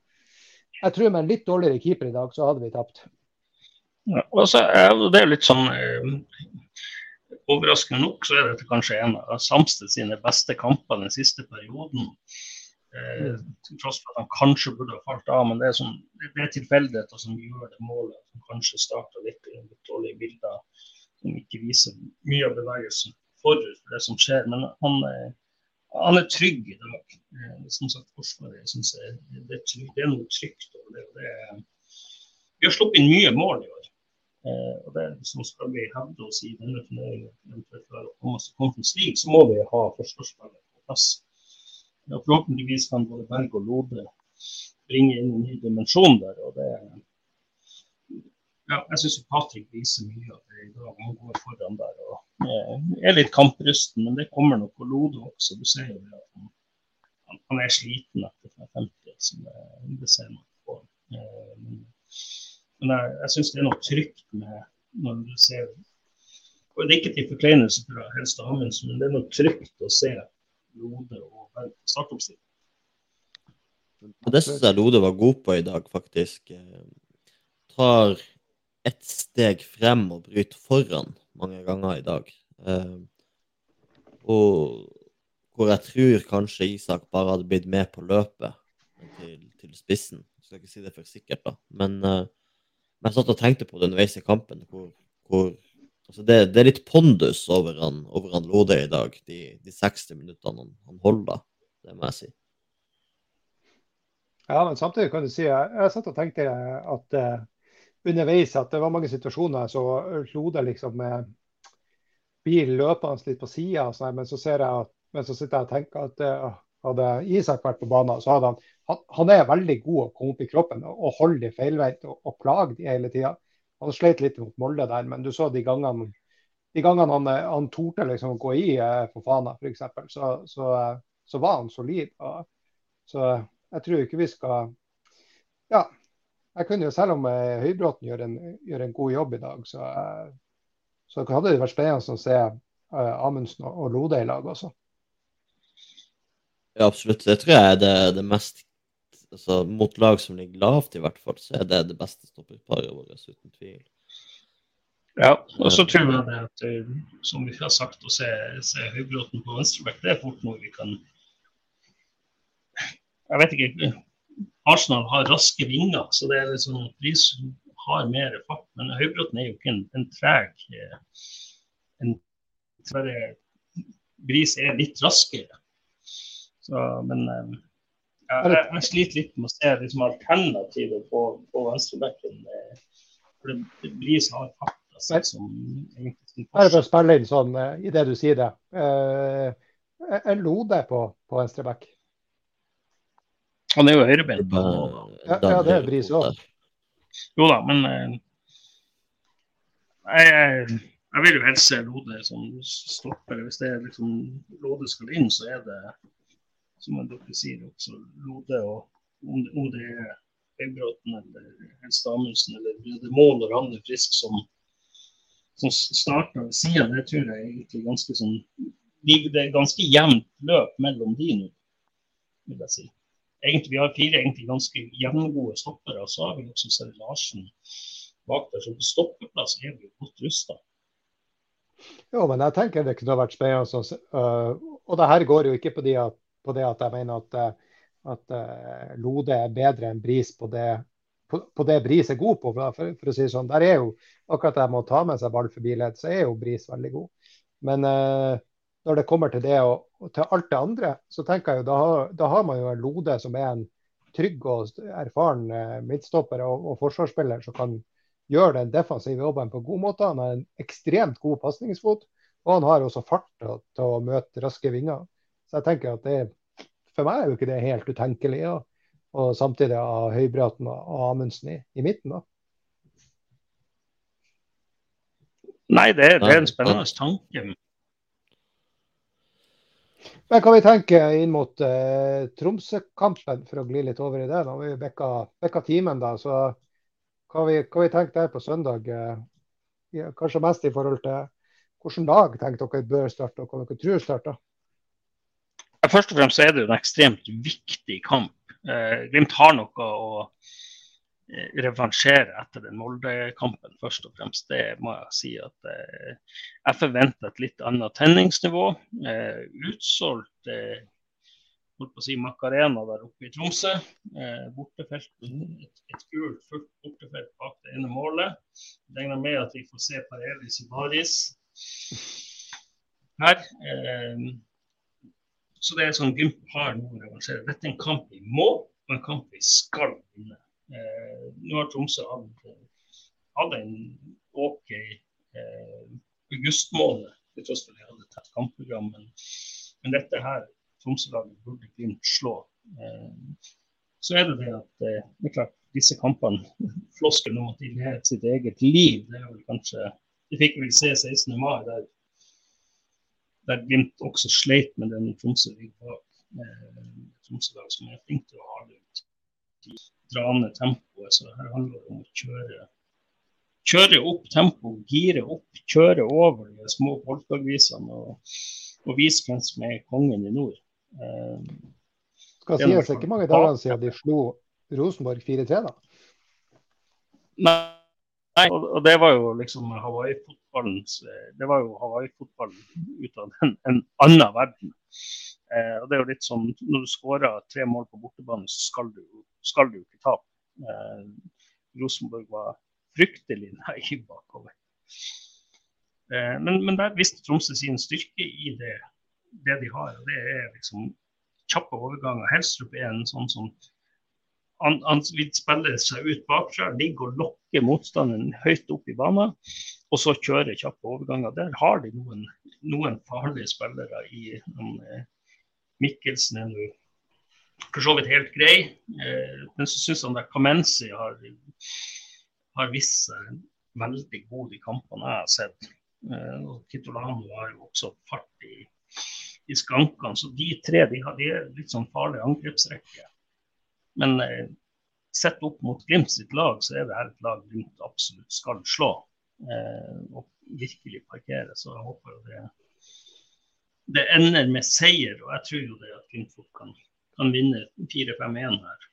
Jeg tror med en litt dårligere keeper i dag, så hadde vi tapt. Ja, og så er det er litt sånn eh, Overraskende nok så er dette kanskje en av Samsted sine beste kamper den siste perioden. Eh, til tross for at han kanskje burde ha falt av, men det er, sånn, det er tilfeldigheter som gjør det målet. Som kanskje starter litt, litt dårlige bilder som ikke viser mye av bevegelsen forut for det som skjer. Men han, eh, han er trygg i dag. Eh, som sagt, Forsvaret syns jeg det er, det er noe trygt over det. det vi har sluppet inn mye mål i år. Eh, og det som skal vi hevde oss i denne turneringen så må vi ha forsvarsspillere på plass. Forhåpentligvis kan både Berg og Lode bringe inn en ny dimensjon der. og det ja, jeg syns Patrick viser mye av det i dag. Han går foran der og eh, er litt kamprusten, men det kommer nok på Lode også. Du ser jo at han, han, er sliten etter 50, som det, det ser man på. Eh, men jeg, jeg syns det er noe trygt med når du ser og Det er ikke til forkleinelse for Helstad Amundsen, men det er noe trygt å se Lode og Berg på startoppstillingen. Det syns jeg Lode var god på i dag, faktisk. Tar ett steg frem og bryter foran mange ganger i dag. Eh, og hvor jeg tror kanskje Isak bare hadde blitt med på løpet til, til spissen. Jeg skal ikke si det for sikkert, da. Men uh, men jeg satt og tenkte på det underveis i kampen. hvor, hvor altså det, det, er litt pondus over han, over han Lode i dag, de, de 60 minuttene han, han, holder. Det må jeg si. Ja, men samtidig kan du si Jeg, jeg satt og tenkte at uh, underveis at det var mange situasjoner så Lode liksom med bilen løpende litt på sida, sånn, men så men så sitter jeg og tenker at uh, hadde Isak vært på banen, så hadde han han, han, er veldig god å komme opp i kroppen og, og holde de feilvendt og, og plage de hele tida. Han sleit litt mot Molde der, men du så de gangene, de gangene han, han torde liksom å gå i eh, for Fana f.eks., så, så, så, var han solid. Og, så jeg tror ikke vi skal Ja, jeg kunne jo selv om eh, Høybråten gjør en, gjør en god jobb i dag, så, eh, så hadde det vært spennende å se uh, Amundsen og, Lode i lag også. Ja, absolutt. Det tror jeg er det, det mest altså, mot lag som ligger lavt, i hvert fall, så er det det beste stopperparet vårt, uten tvil. Ja, og så tror jeg det at, eh, som vi har sagt, å se, se Høybråten på venstreback, det er fort noe vi kan Jeg vet ikke. Arsenal har raske vinger, så det er liksom Riis har mer fart. Men Høybråten er jo ikke en, en treg eh, en, Bris er litt raskere. Så, men eh, jeg, jeg, sliter litt med å se liksom, alternativet på, på venstrebekken. Eh, så hard fart. Altså, som Bare for å spille inn sånn i det du sier det. Uh, lo Lode på, på venstreback? Han er jo høyrebeint. Ja, ja, det er Bris òg. Jo da, men eh, jeg, jeg, jeg, vil jo helst se Lode som stopper. Hvis det er liksom Lode skal inn, så er det som dere sier også Lode. og Om, om det er Høybråten eller Helst Amundsen eller det må når han er frisk, som, som starter ved sida, det tror jeg egentlig ganske sånn Det er ganske jevnt løp mellom de nå, vil jeg si egentlig, vi har fire egentlig ganske jevngode stoppere. Og så har vi også Sverre Larsen bak der. Så på stoppeplass er vi godt rusta. Jo, men jeg tenker det kunne vært spennende. Uh, og det her går jo ikke på, de at, på det at jeg mener at, eh, at uh, Lode er bedre enn Bris på det, på, på det Bris er god på. For, for, å si sånn, der er jo akkurat det med å ta med seg ball forbi ledd, så er jo Bris veldig god. Men uh, når det kommer til det og, og, til alt det andre, så tenker jeg jo da, da har man jo en Lode som er en trygg og erfaren eh, midtstopper og, og, forsvarsspiller som kan gjøre den defensive jobben på god måte. Han har en ekstremt god pasningsfot, og han har også fart til, til, å møte raske vinger. Så jeg tenker at det, For meg er jo ikke det helt utenkelig. Ja. Og samtidig av Høybråten og Amundsen i, i midten. da. Nei, det, det er en spennende tanke. Men kan vi tenke inn mot uh, Tromsø-kampen, for å gli litt over i det? Nå har vi bekka, timen, da. Så hva vi, hva vi tenker der på søndag? Uh, kanskje mest i forhold til hvilken dag tenker dere bør starte, og hva dere tror starter? Først og fremst er det en ekstremt viktig kamp. Uh, Glimt har noe å revansjere etter den Molde-kampen, først og fremst. Det må jeg si at eh, jeg forventer et litt annet tenningsnivå. Eh, utsolgt eh, holdt på å si Macarena der oppe i Tromsø. Eh, bortefelt, et, et gult, fullt bortefelt bak det ene målet. Regner med at vi får se Parelis i baris her. Eh, så det er sånn Gymp har noe å revansjere. Dette er en kamp vi må, og en kamp vi skal vinne. Eh, nå har Tromsø hatt en OK eh, augustmåned, til tross for at de hadde tett kampprogram. Men, men dette her, Tromsø-laget burde Glimt slå. Eh, så er det det at eh, det er klart, disse kampene, floskelen om at de lever sitt eget liv, det er vel kanskje Det fikk vi vel se 16. mai, der, der Glimt også sleit med den Tromsø-laget bak. Eh, Tromsø-lag som er flink til å ha det ut dra ned tempoet. Så her handler det om å kjøre, kjøre opp tempoet, gire opp, kjøre over de små folkeavisene og, og vise hvem som er kongen i nord. Eh, skal det ikke mange dager siden de slo Rosenborg 4-3, da? Nei, og, og, det var jo liksom Hawaii-fotballen Det var jo Hawaii-fotballen ut av en, en annen verden. Eh, og det er jo litt sånn, Når du skårer tre mål på bortebane, så skal du, skal du ikke tape. Eh, Rosenborg var fryktelig naiv bakover. Eh, men, men, der viste Tromsø sin styrke i det, det de har. og Det er liksom kjappe overganger. Helstrup er en sånn som han, han vil spille seg ut bakfra, ligge og lokke motstanderen høyt opp i banen, og så kjøre kjappe overganger. Der har de noen, noen farlige spillere i noen, Mikkelsen er nå for så vidt helt grei. Eh, men så syns han Kamenzi har, har vist seg veldig god i kampene jeg har sett. Eh, og Kitolano har jo også fart i, i skankene. Så de tre de har, de litt sånn farlig angrepsrekke. Men eh, sett opp mot Glimt sitt lag, så er det her et lag Glimt absolutt skal slå. Og virkelig parkere. Så jeg håper jo det det ender med seier. Og jeg tror jo det at Glimt kan, kan vinne 4-5-1 her.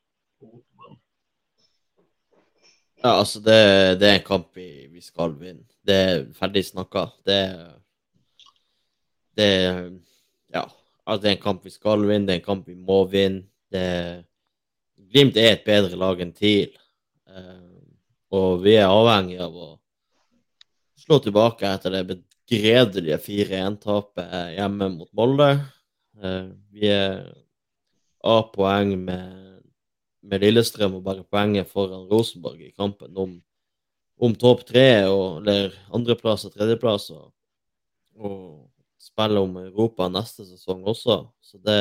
Ja, altså, det, det, er en kamp vi, vi, skal vinne. Det er ferdig snakka. Det, det Ja. Altså, det er en kamp vi skal vinne, det er en kamp vi må vinne. Det, Glimt er et bedre lag enn TIL. Uh, og vi er avhengig av å slå tilbake etter det begredelige 4-1-tapet hjemme mot Molde. Eh, vi er A-poeng med, med, Lillestrøm og bare poenget foran Rosenborg i kampen om, om topp tre, og, eller andreplass og tredjeplass. Og, og spille om Europa neste sesong også. Så det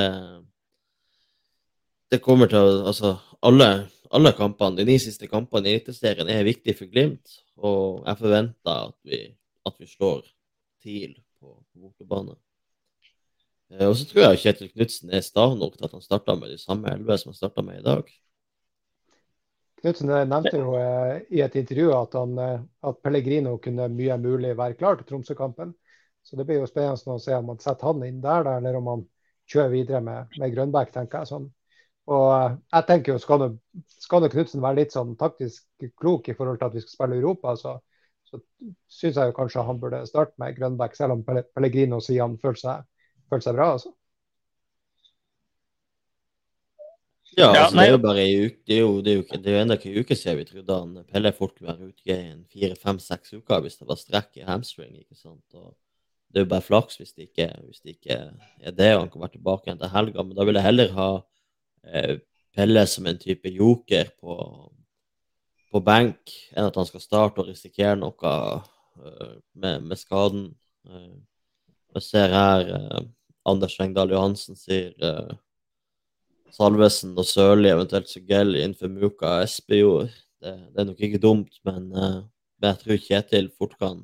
det kommer til å Altså, alle, alle kampene, de ni siste kampene i Eliteserien er viktige for Glimt. Og jeg forventer at vi, at vi slår TIL på, bortebane. Eh, og så tror jeg Kjetil Knutsen er sta nok til at han starta med de samme elleve som han starta med i dag. Knutsen nevnte jo eh, i et intervju at, han, eh, at Pellegrino kunne mye mulig være klar til Tromsø-kampen. Så det blir jo spennende å se om man setter han inn der, eller om han kjører videre med, med Grønbæk, tenker jeg. sånn. Og jeg tenker jo, Skal, skal Knutsen være litt sånn taktisk klok i forhold til at vi skal spille Europa, så, så syns jeg jo kanskje han burde starte med Grønbæk, selv om Pellegrino sier han føler seg, føler seg bra. altså. Ja, altså, det er jo bare ei uke Det er jo, det er jo, det er jo enda ikke en uke siden vi trodde han Pelle fort kunne være ute i en fire, fem, seks uker hvis det var strekk i hamstring. ikke sant? Og det er jo bare flaks hvis det ikke, hvis det ikke er det, og han kan være tilbake igjen til helga. Men da vil jeg heller ha eh, Pelle som en type joker på, på benk, enn at han skal starte og risikere noe uh, med, med, skaden. Uh, jeg ser her uh, Anders Engdahl Johansen sier Salvesen og Sørli, eventuelt Sugell innenfor Muka Espejord. Det, det, er nok ikke dumt, men, men jeg tror Kjetil fort kan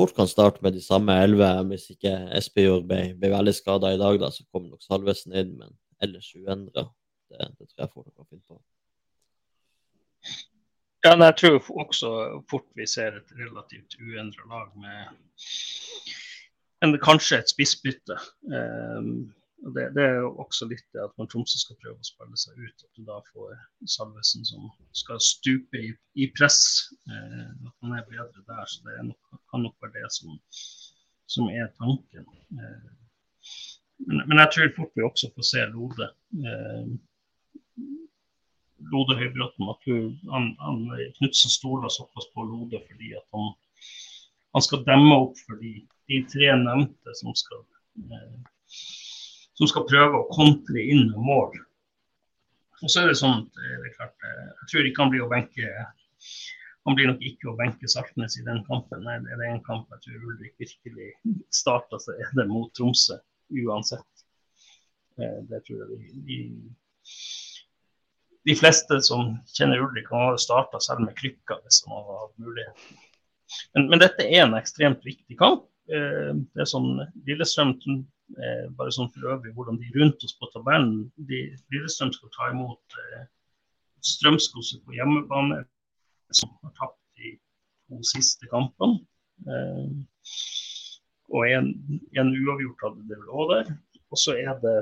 fort kan starte med de samme elleve. Hvis ikke Espejord ble, ble veldig skada i dag, da, så kommer nok Salvesen inn, men ellers uendra. Det, det, tror jeg fort kan finne på. Ja, men jeg tror også fort vi ser et relativt uendra lag med en, kanskje et spissbytte. Um, det, det, er jo også litt det at når Tromsø skal prøve å spille seg ut, at du da får Salvesen som skal stupe i, i press. Uh, at han er bedre der. Så det nok, kan nok være det som, som er tanken. Uh, men, men, jeg tror fort vi også får se Lode. Uh, Lode Høybråten. At han, han, Knutsen stoler såpass på Lode fordi at han, han skal demme opp for de, de tre nevnte som skal eh, som skal prøve å kontre inn mål. Og så er det sånn at eh, det er klart, eh, jeg tror ikke han blir å benke han blir nok ikke å benke Saltnes i den kampen. Nei, det er en kamp jeg tror Ulrik virkelig starta, så er det mot Tromsø uansett. Det tror jeg de, de, fleste som kjenner Ulrik, han har starta selv med krykker hvis han har hatt mulighet. Men, men, dette er en ekstremt viktig kamp. Det er sånn Lillestrøm Eh, bare sånn for øvrig hvordan de rundt oss på tabellen de, Lillestrøm skal ta imot eh, Strømsgodset på hjemmebane, som har tapt de to siste kampene. Eh, og en, en uavgjort hadde det vel òg der. Og så er det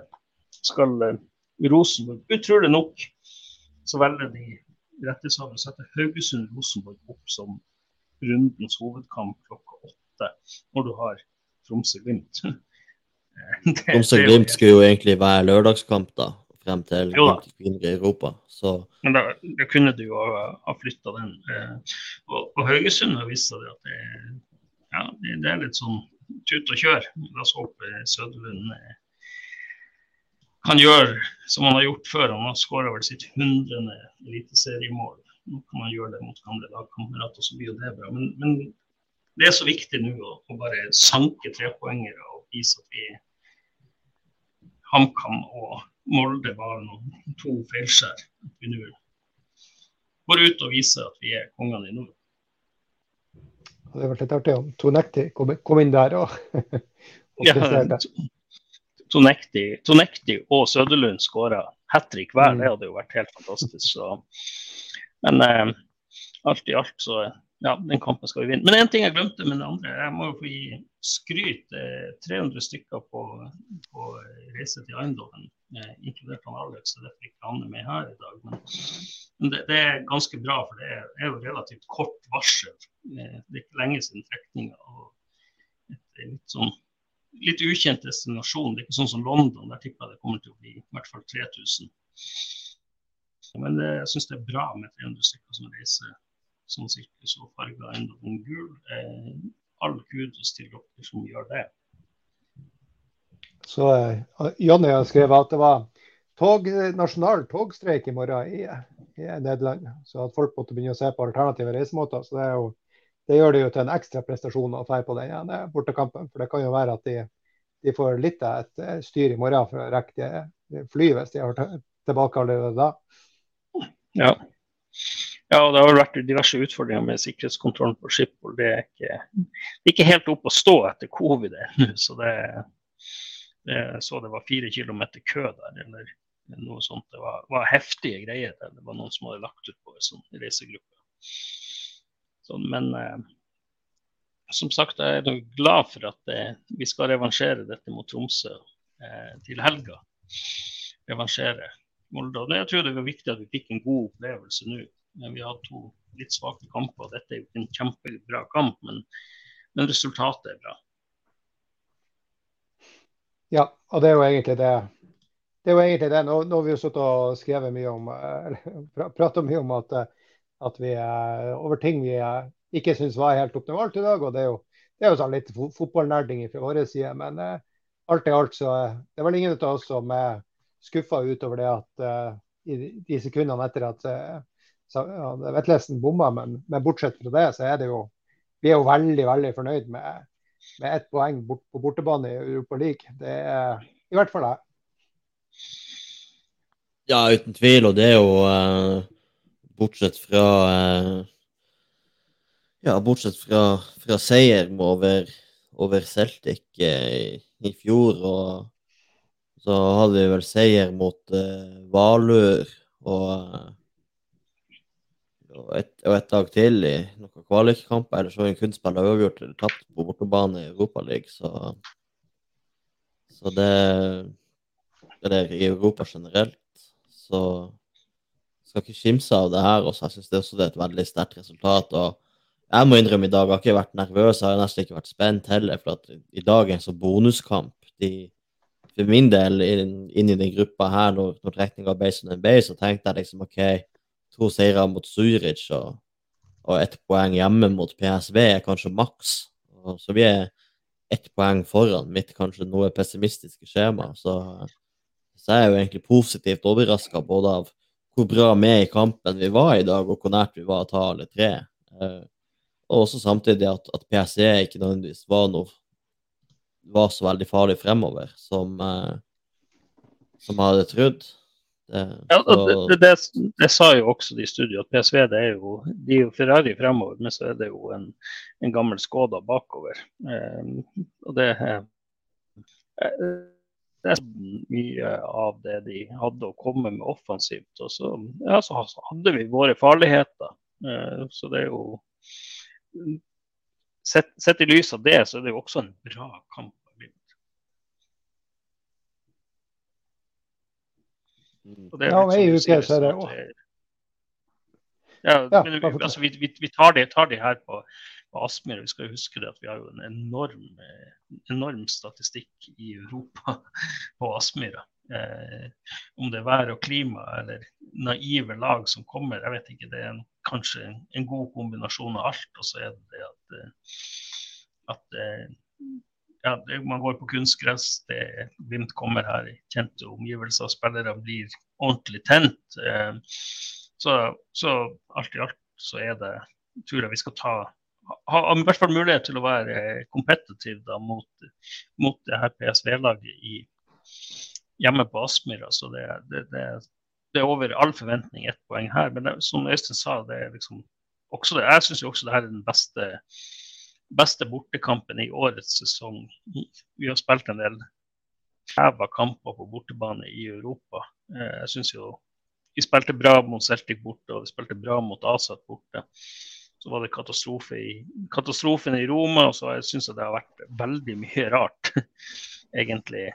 skal eh, Rosenborg, utrolig nok, så velger de rettighetshavere å sette Haugesund-Rosenborg opp som rundens hovedkamp klokka åtte, når du har Tromsø-Glimt. Tromsø-Glimt skulle jo egentlig være lørdagskamp da, frem til kvinner i Europa. Så. Men da, da, kunne du jo ha flytta den. Eh, og, og, Haugesund har vist seg at det, ja, det, er litt sånn tut og kjør. La oss håpe Søderlund eh, kan gjøre som han har gjort før. Han har skåra vel sitt hundrede eliteseriemål. Nå kan man gjøre det mot gamle lagkamerater, så blir jo det bra. Men, men, det er så viktig nå å, å bare sanke trepoengere og vise at vi HamKam og Molde var noen to feilskjær. At vi nå går ut og viser at vi er kongene i nord. Det hadde vært litt artig om Tonekti kom, kom inn der og, og ja, Tonekti, Tonekti og Søderlund skåra hat trick hver. Mm. Det hadde jo vært helt fantastisk. Så. Men eh, alt i alt så ja, den kampen skal vi vinne. Men én ting jeg glemte med den andre. Jeg må jo få gi skryt. 300 stykker på, på reise til eiendommen, eh, inkludert han Alex. Så derfor ikke han med her i dag. Men, men det, det, er ganske bra, for det er, er, jo relativt kort varsel. Eh, det er ikke lenge siden trekninga. Litt sånn litt ukjent destinasjon. Det er ikke sånn som London. Der tipper jeg det kommer til å bli i hvert fall 3000. Men det, jeg syns det er bra med 300 stykker som reiser sånn cirka, så farga enda den gul. Eh, all kudos til dere som gjør det. Så uh, Jonny har skrevet at det var tog, nasjonal togstreik i morgen i, i, Nederland. Så at folk måtte begynne å se på alternative reisemåter. Så det, jo, det gjør det jo til en ekstra prestasjon å dra på den ene bortekampen. For det kan jo være at de, de får litt av et styr i morgen for å rekke fly hvis de har tilbake allerede da. Ja. Ja, og det har vært diverse utfordringer med sikkerhetskontrollen på Schiphol. Det er ikke, det er ikke helt opp å stå etter covid ennå. Så det, det, så det var fire kilometer kø der, eller noe sånt. Det var, var heftige greier. Der. Det var noen som hadde lagt ut på en sånn reisegruppe. Så, men eh, som sagt, jeg er glad for at det, vi skal revansjere dette mot Tromsø eh, til helga. Revansjere Molde. Jeg tror det var viktig at vi fikk en god opplevelse nå. Vi har to litt svake kamper. Dette er jo ikke en kjempebra kamp, men, men, resultatet er bra. Ja, og det er jo egentlig det. Det er jo egentlig det. Nå, nå har vi jo sittet og skrevet mye om eller pratet mye om at, at vi er over ting vi ikke syns var helt optimalt i dag. og Det er jo, det er jo sånn litt fotballnerding fra vår side. Men eh, alt i alt så det er vel ingen av oss som er skuffa utover det at eh, i de sekundene etter at uh, ja, Vetlesen bomma, men, men, bortsett fra det, så er det jo Vi er jo veldig, veldig fornøyd med, med ett poeng bort, på bortebane i Europa League. Det er i hvert fall jeg. Ja, uten tvil. Og det er jo eh, bortsett fra Ja, bortsett fra, fra seier over, over Celtic i, i fjor og så hadde vi vel seier mot uh, Valur og, og, et, og et dag til i noen kvalikkamper. Eller så vi kun spilt uavgjort eller tapt på bortebane i Europaligaen. Så, så det Eller i Europa generelt. Så skal ikke kimse av det her. Også. Jeg syns det det er et veldig sterkt resultat. og jeg må innrømme i dag, jeg har ikke vært nervøs, jeg har nesten ikke vært spent heller. For at i dag er en sånn bonuskamp. De, for min del inn, inn i den gruppa her, når, når trekninga ble som den ble, så tenkte jeg liksom OK, to seire mot Zurich og, og ett poeng hjemme mot PSV er kanskje maks. Så vi er ett poeng foran mitt kanskje noe pessimistiske skjema. Så, så jeg er jo egentlig positivt overraska både av hvor bra med i kampen vi var i dag, og hvor nært vi var å ta alle tre. Eh, og også samtidig at, at PSE ikke nødvendigvis var noe var så veldig farlig fremover som, eh, som jeg hadde trodd. Det, ja, det, det, det, sa jo også de i studio, at PSV det er jo, de er jo Ferrari fremover, men så er det jo en, en gammel Skoda bakover. Eh, og det, er, det er mye av det de hadde å komme med offensivt. Og så, ja, så hadde vi våre farligheter. Eh, så det er jo Sett, sett, i lys av det, så er det jo også en bra kamp Og det er ja, om ei uke så er det òg. Ja, ja, men vi, altså, vi, vi, tar, det, tar det her på, på Aspmyr. Vi skal huske det at vi har jo en enorm, enorm statistikk i Europa på Aspmyra. Eh, om det er vær og klima eller naive lag som kommer, jeg vet ikke. Det er en, kanskje en, en, god kombinasjon av alt. Og så er det det at, eh, at ja, man går på kunstgress, det, Glimt kommer her i kjente omgivelser, og spillere blir ordentlig tent. Eh, så, så, alt i alt så er det tror jeg vi skal ta ha i hvert fall mulighet til å være kompetitiv da, mot, mot det her PSV-laget hjemme på Aspmyra. Så det, det, det, det, er over all forventning ett poeng her. Men som Øystein sa, det er liksom også det. Jeg syns også det her er den beste beste bortekampen i årets sesong. Vi har spilt en del ræva kamper på bortebane i Europa. Eh, jeg syns jo Vi spilte bra mot Celtic borte, og vi spilte bra mot Asat borte. Så var det katastrofe i, katastrofen i Roma, og så syns jeg det har vært veldig mye rart, egentlig,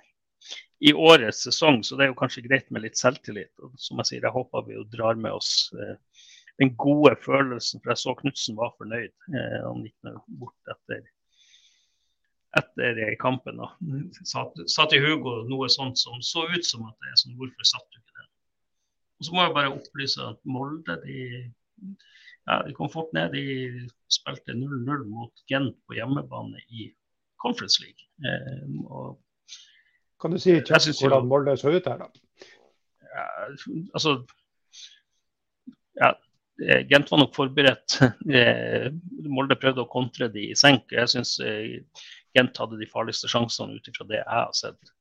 i årets sesong. Så det er jo kanskje greit med litt selvtillit. Og som jeg sier, jeg håper vi jo drar med oss eh, den gode følelsen. For jeg så Knutsen var fornøyd. Eh, han gikk bort etter, etter kampen. Da. sa, sa, til Hugo noe sånt som så ut som at det er sånn, hvorfor satt du ikke den? Og Så må jeg bare opplyse at Molde de, ja, de kom fort ned. De spilte 0-0 mot Gent på hjemmebane i Conference League. Eh, og, kan du si kjapt hvordan Molde så ut her, da? Ja, altså, ja, Gent var nok forberedt. Eh, Molde prøvde å kontre de i senk. Jeg syns eh, Gent hadde de farligste sjansene ut ifra det jeg har sett.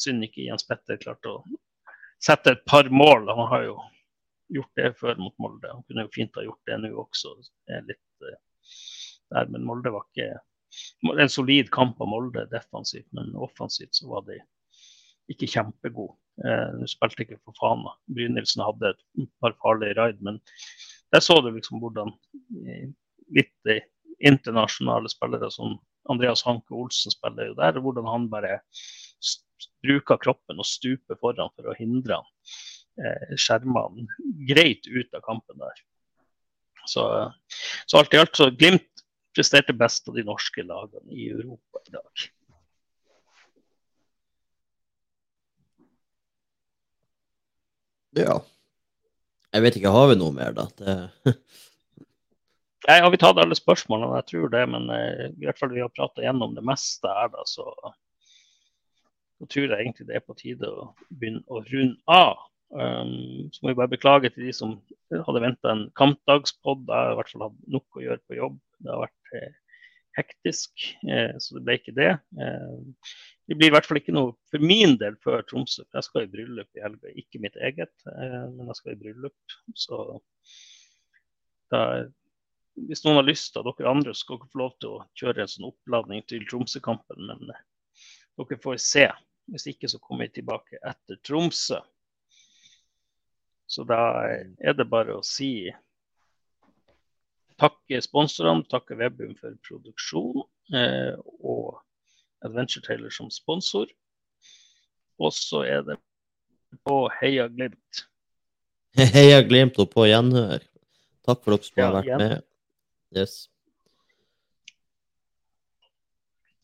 Synd ikke Jens Petter klarte å sette et par mål. Han har jo gjort det før mot Molde. Han kunne jo fint ha gjort det nå også. Litt der, men Molde var ikke en solid kamp av Molde defensivt, men offensivt så var de ikke kjempegode. Eh, Nå spilte ikke for faen. Brynildsen hadde et par farlige raid, men der så du liksom hvordan eh, litt eh, internasjonale spillere som Andreas Hanke Olsen spiller jo der, hvordan han bare bruker kroppen og stuper foran for å hindre han. Eh, skjermene greit ut av kampen der. Så, så alt i alt så Glimt presterte best av de norske lagene i Europa i dag. Ja. Jeg vet ikke, har vi noe mer, da? Det... Nei, har vi tatt alle spørsmålene? Jeg tror det, men eh, i hvert fall vi har prata gjennom det meste her, da, så så tror jeg egentlig det er på tide å begynne å runde av. Um, så må vi bare beklage til de som hadde venta en kampdagspod. Jeg har i hvert fall hatt nok å gjøre på jobb. Det har vært eh, hektisk, eh, så det ble ikke det. Eh, det blir i hvert fall ikke noe for min del før Tromsø. Jeg skal i bryllup i helga. Ikke mitt eget, eh, men jeg skal i bryllup. Så da, hvis noen har lyst, da, dere andre skal dere få lov til å kjøre en sånn oppladning til Tromsø-kampen. Men dere får se. Hvis ikke så kommer vi tilbake etter Tromsø. Så da er det bare å si takke sponsorene, takke Webum for produksjon eh, og Adventure Taylor som sponsor. Og så er det på Heia Glimt. Heia Glimt og på gjenhør. Takk for dere som har vært med. Yes.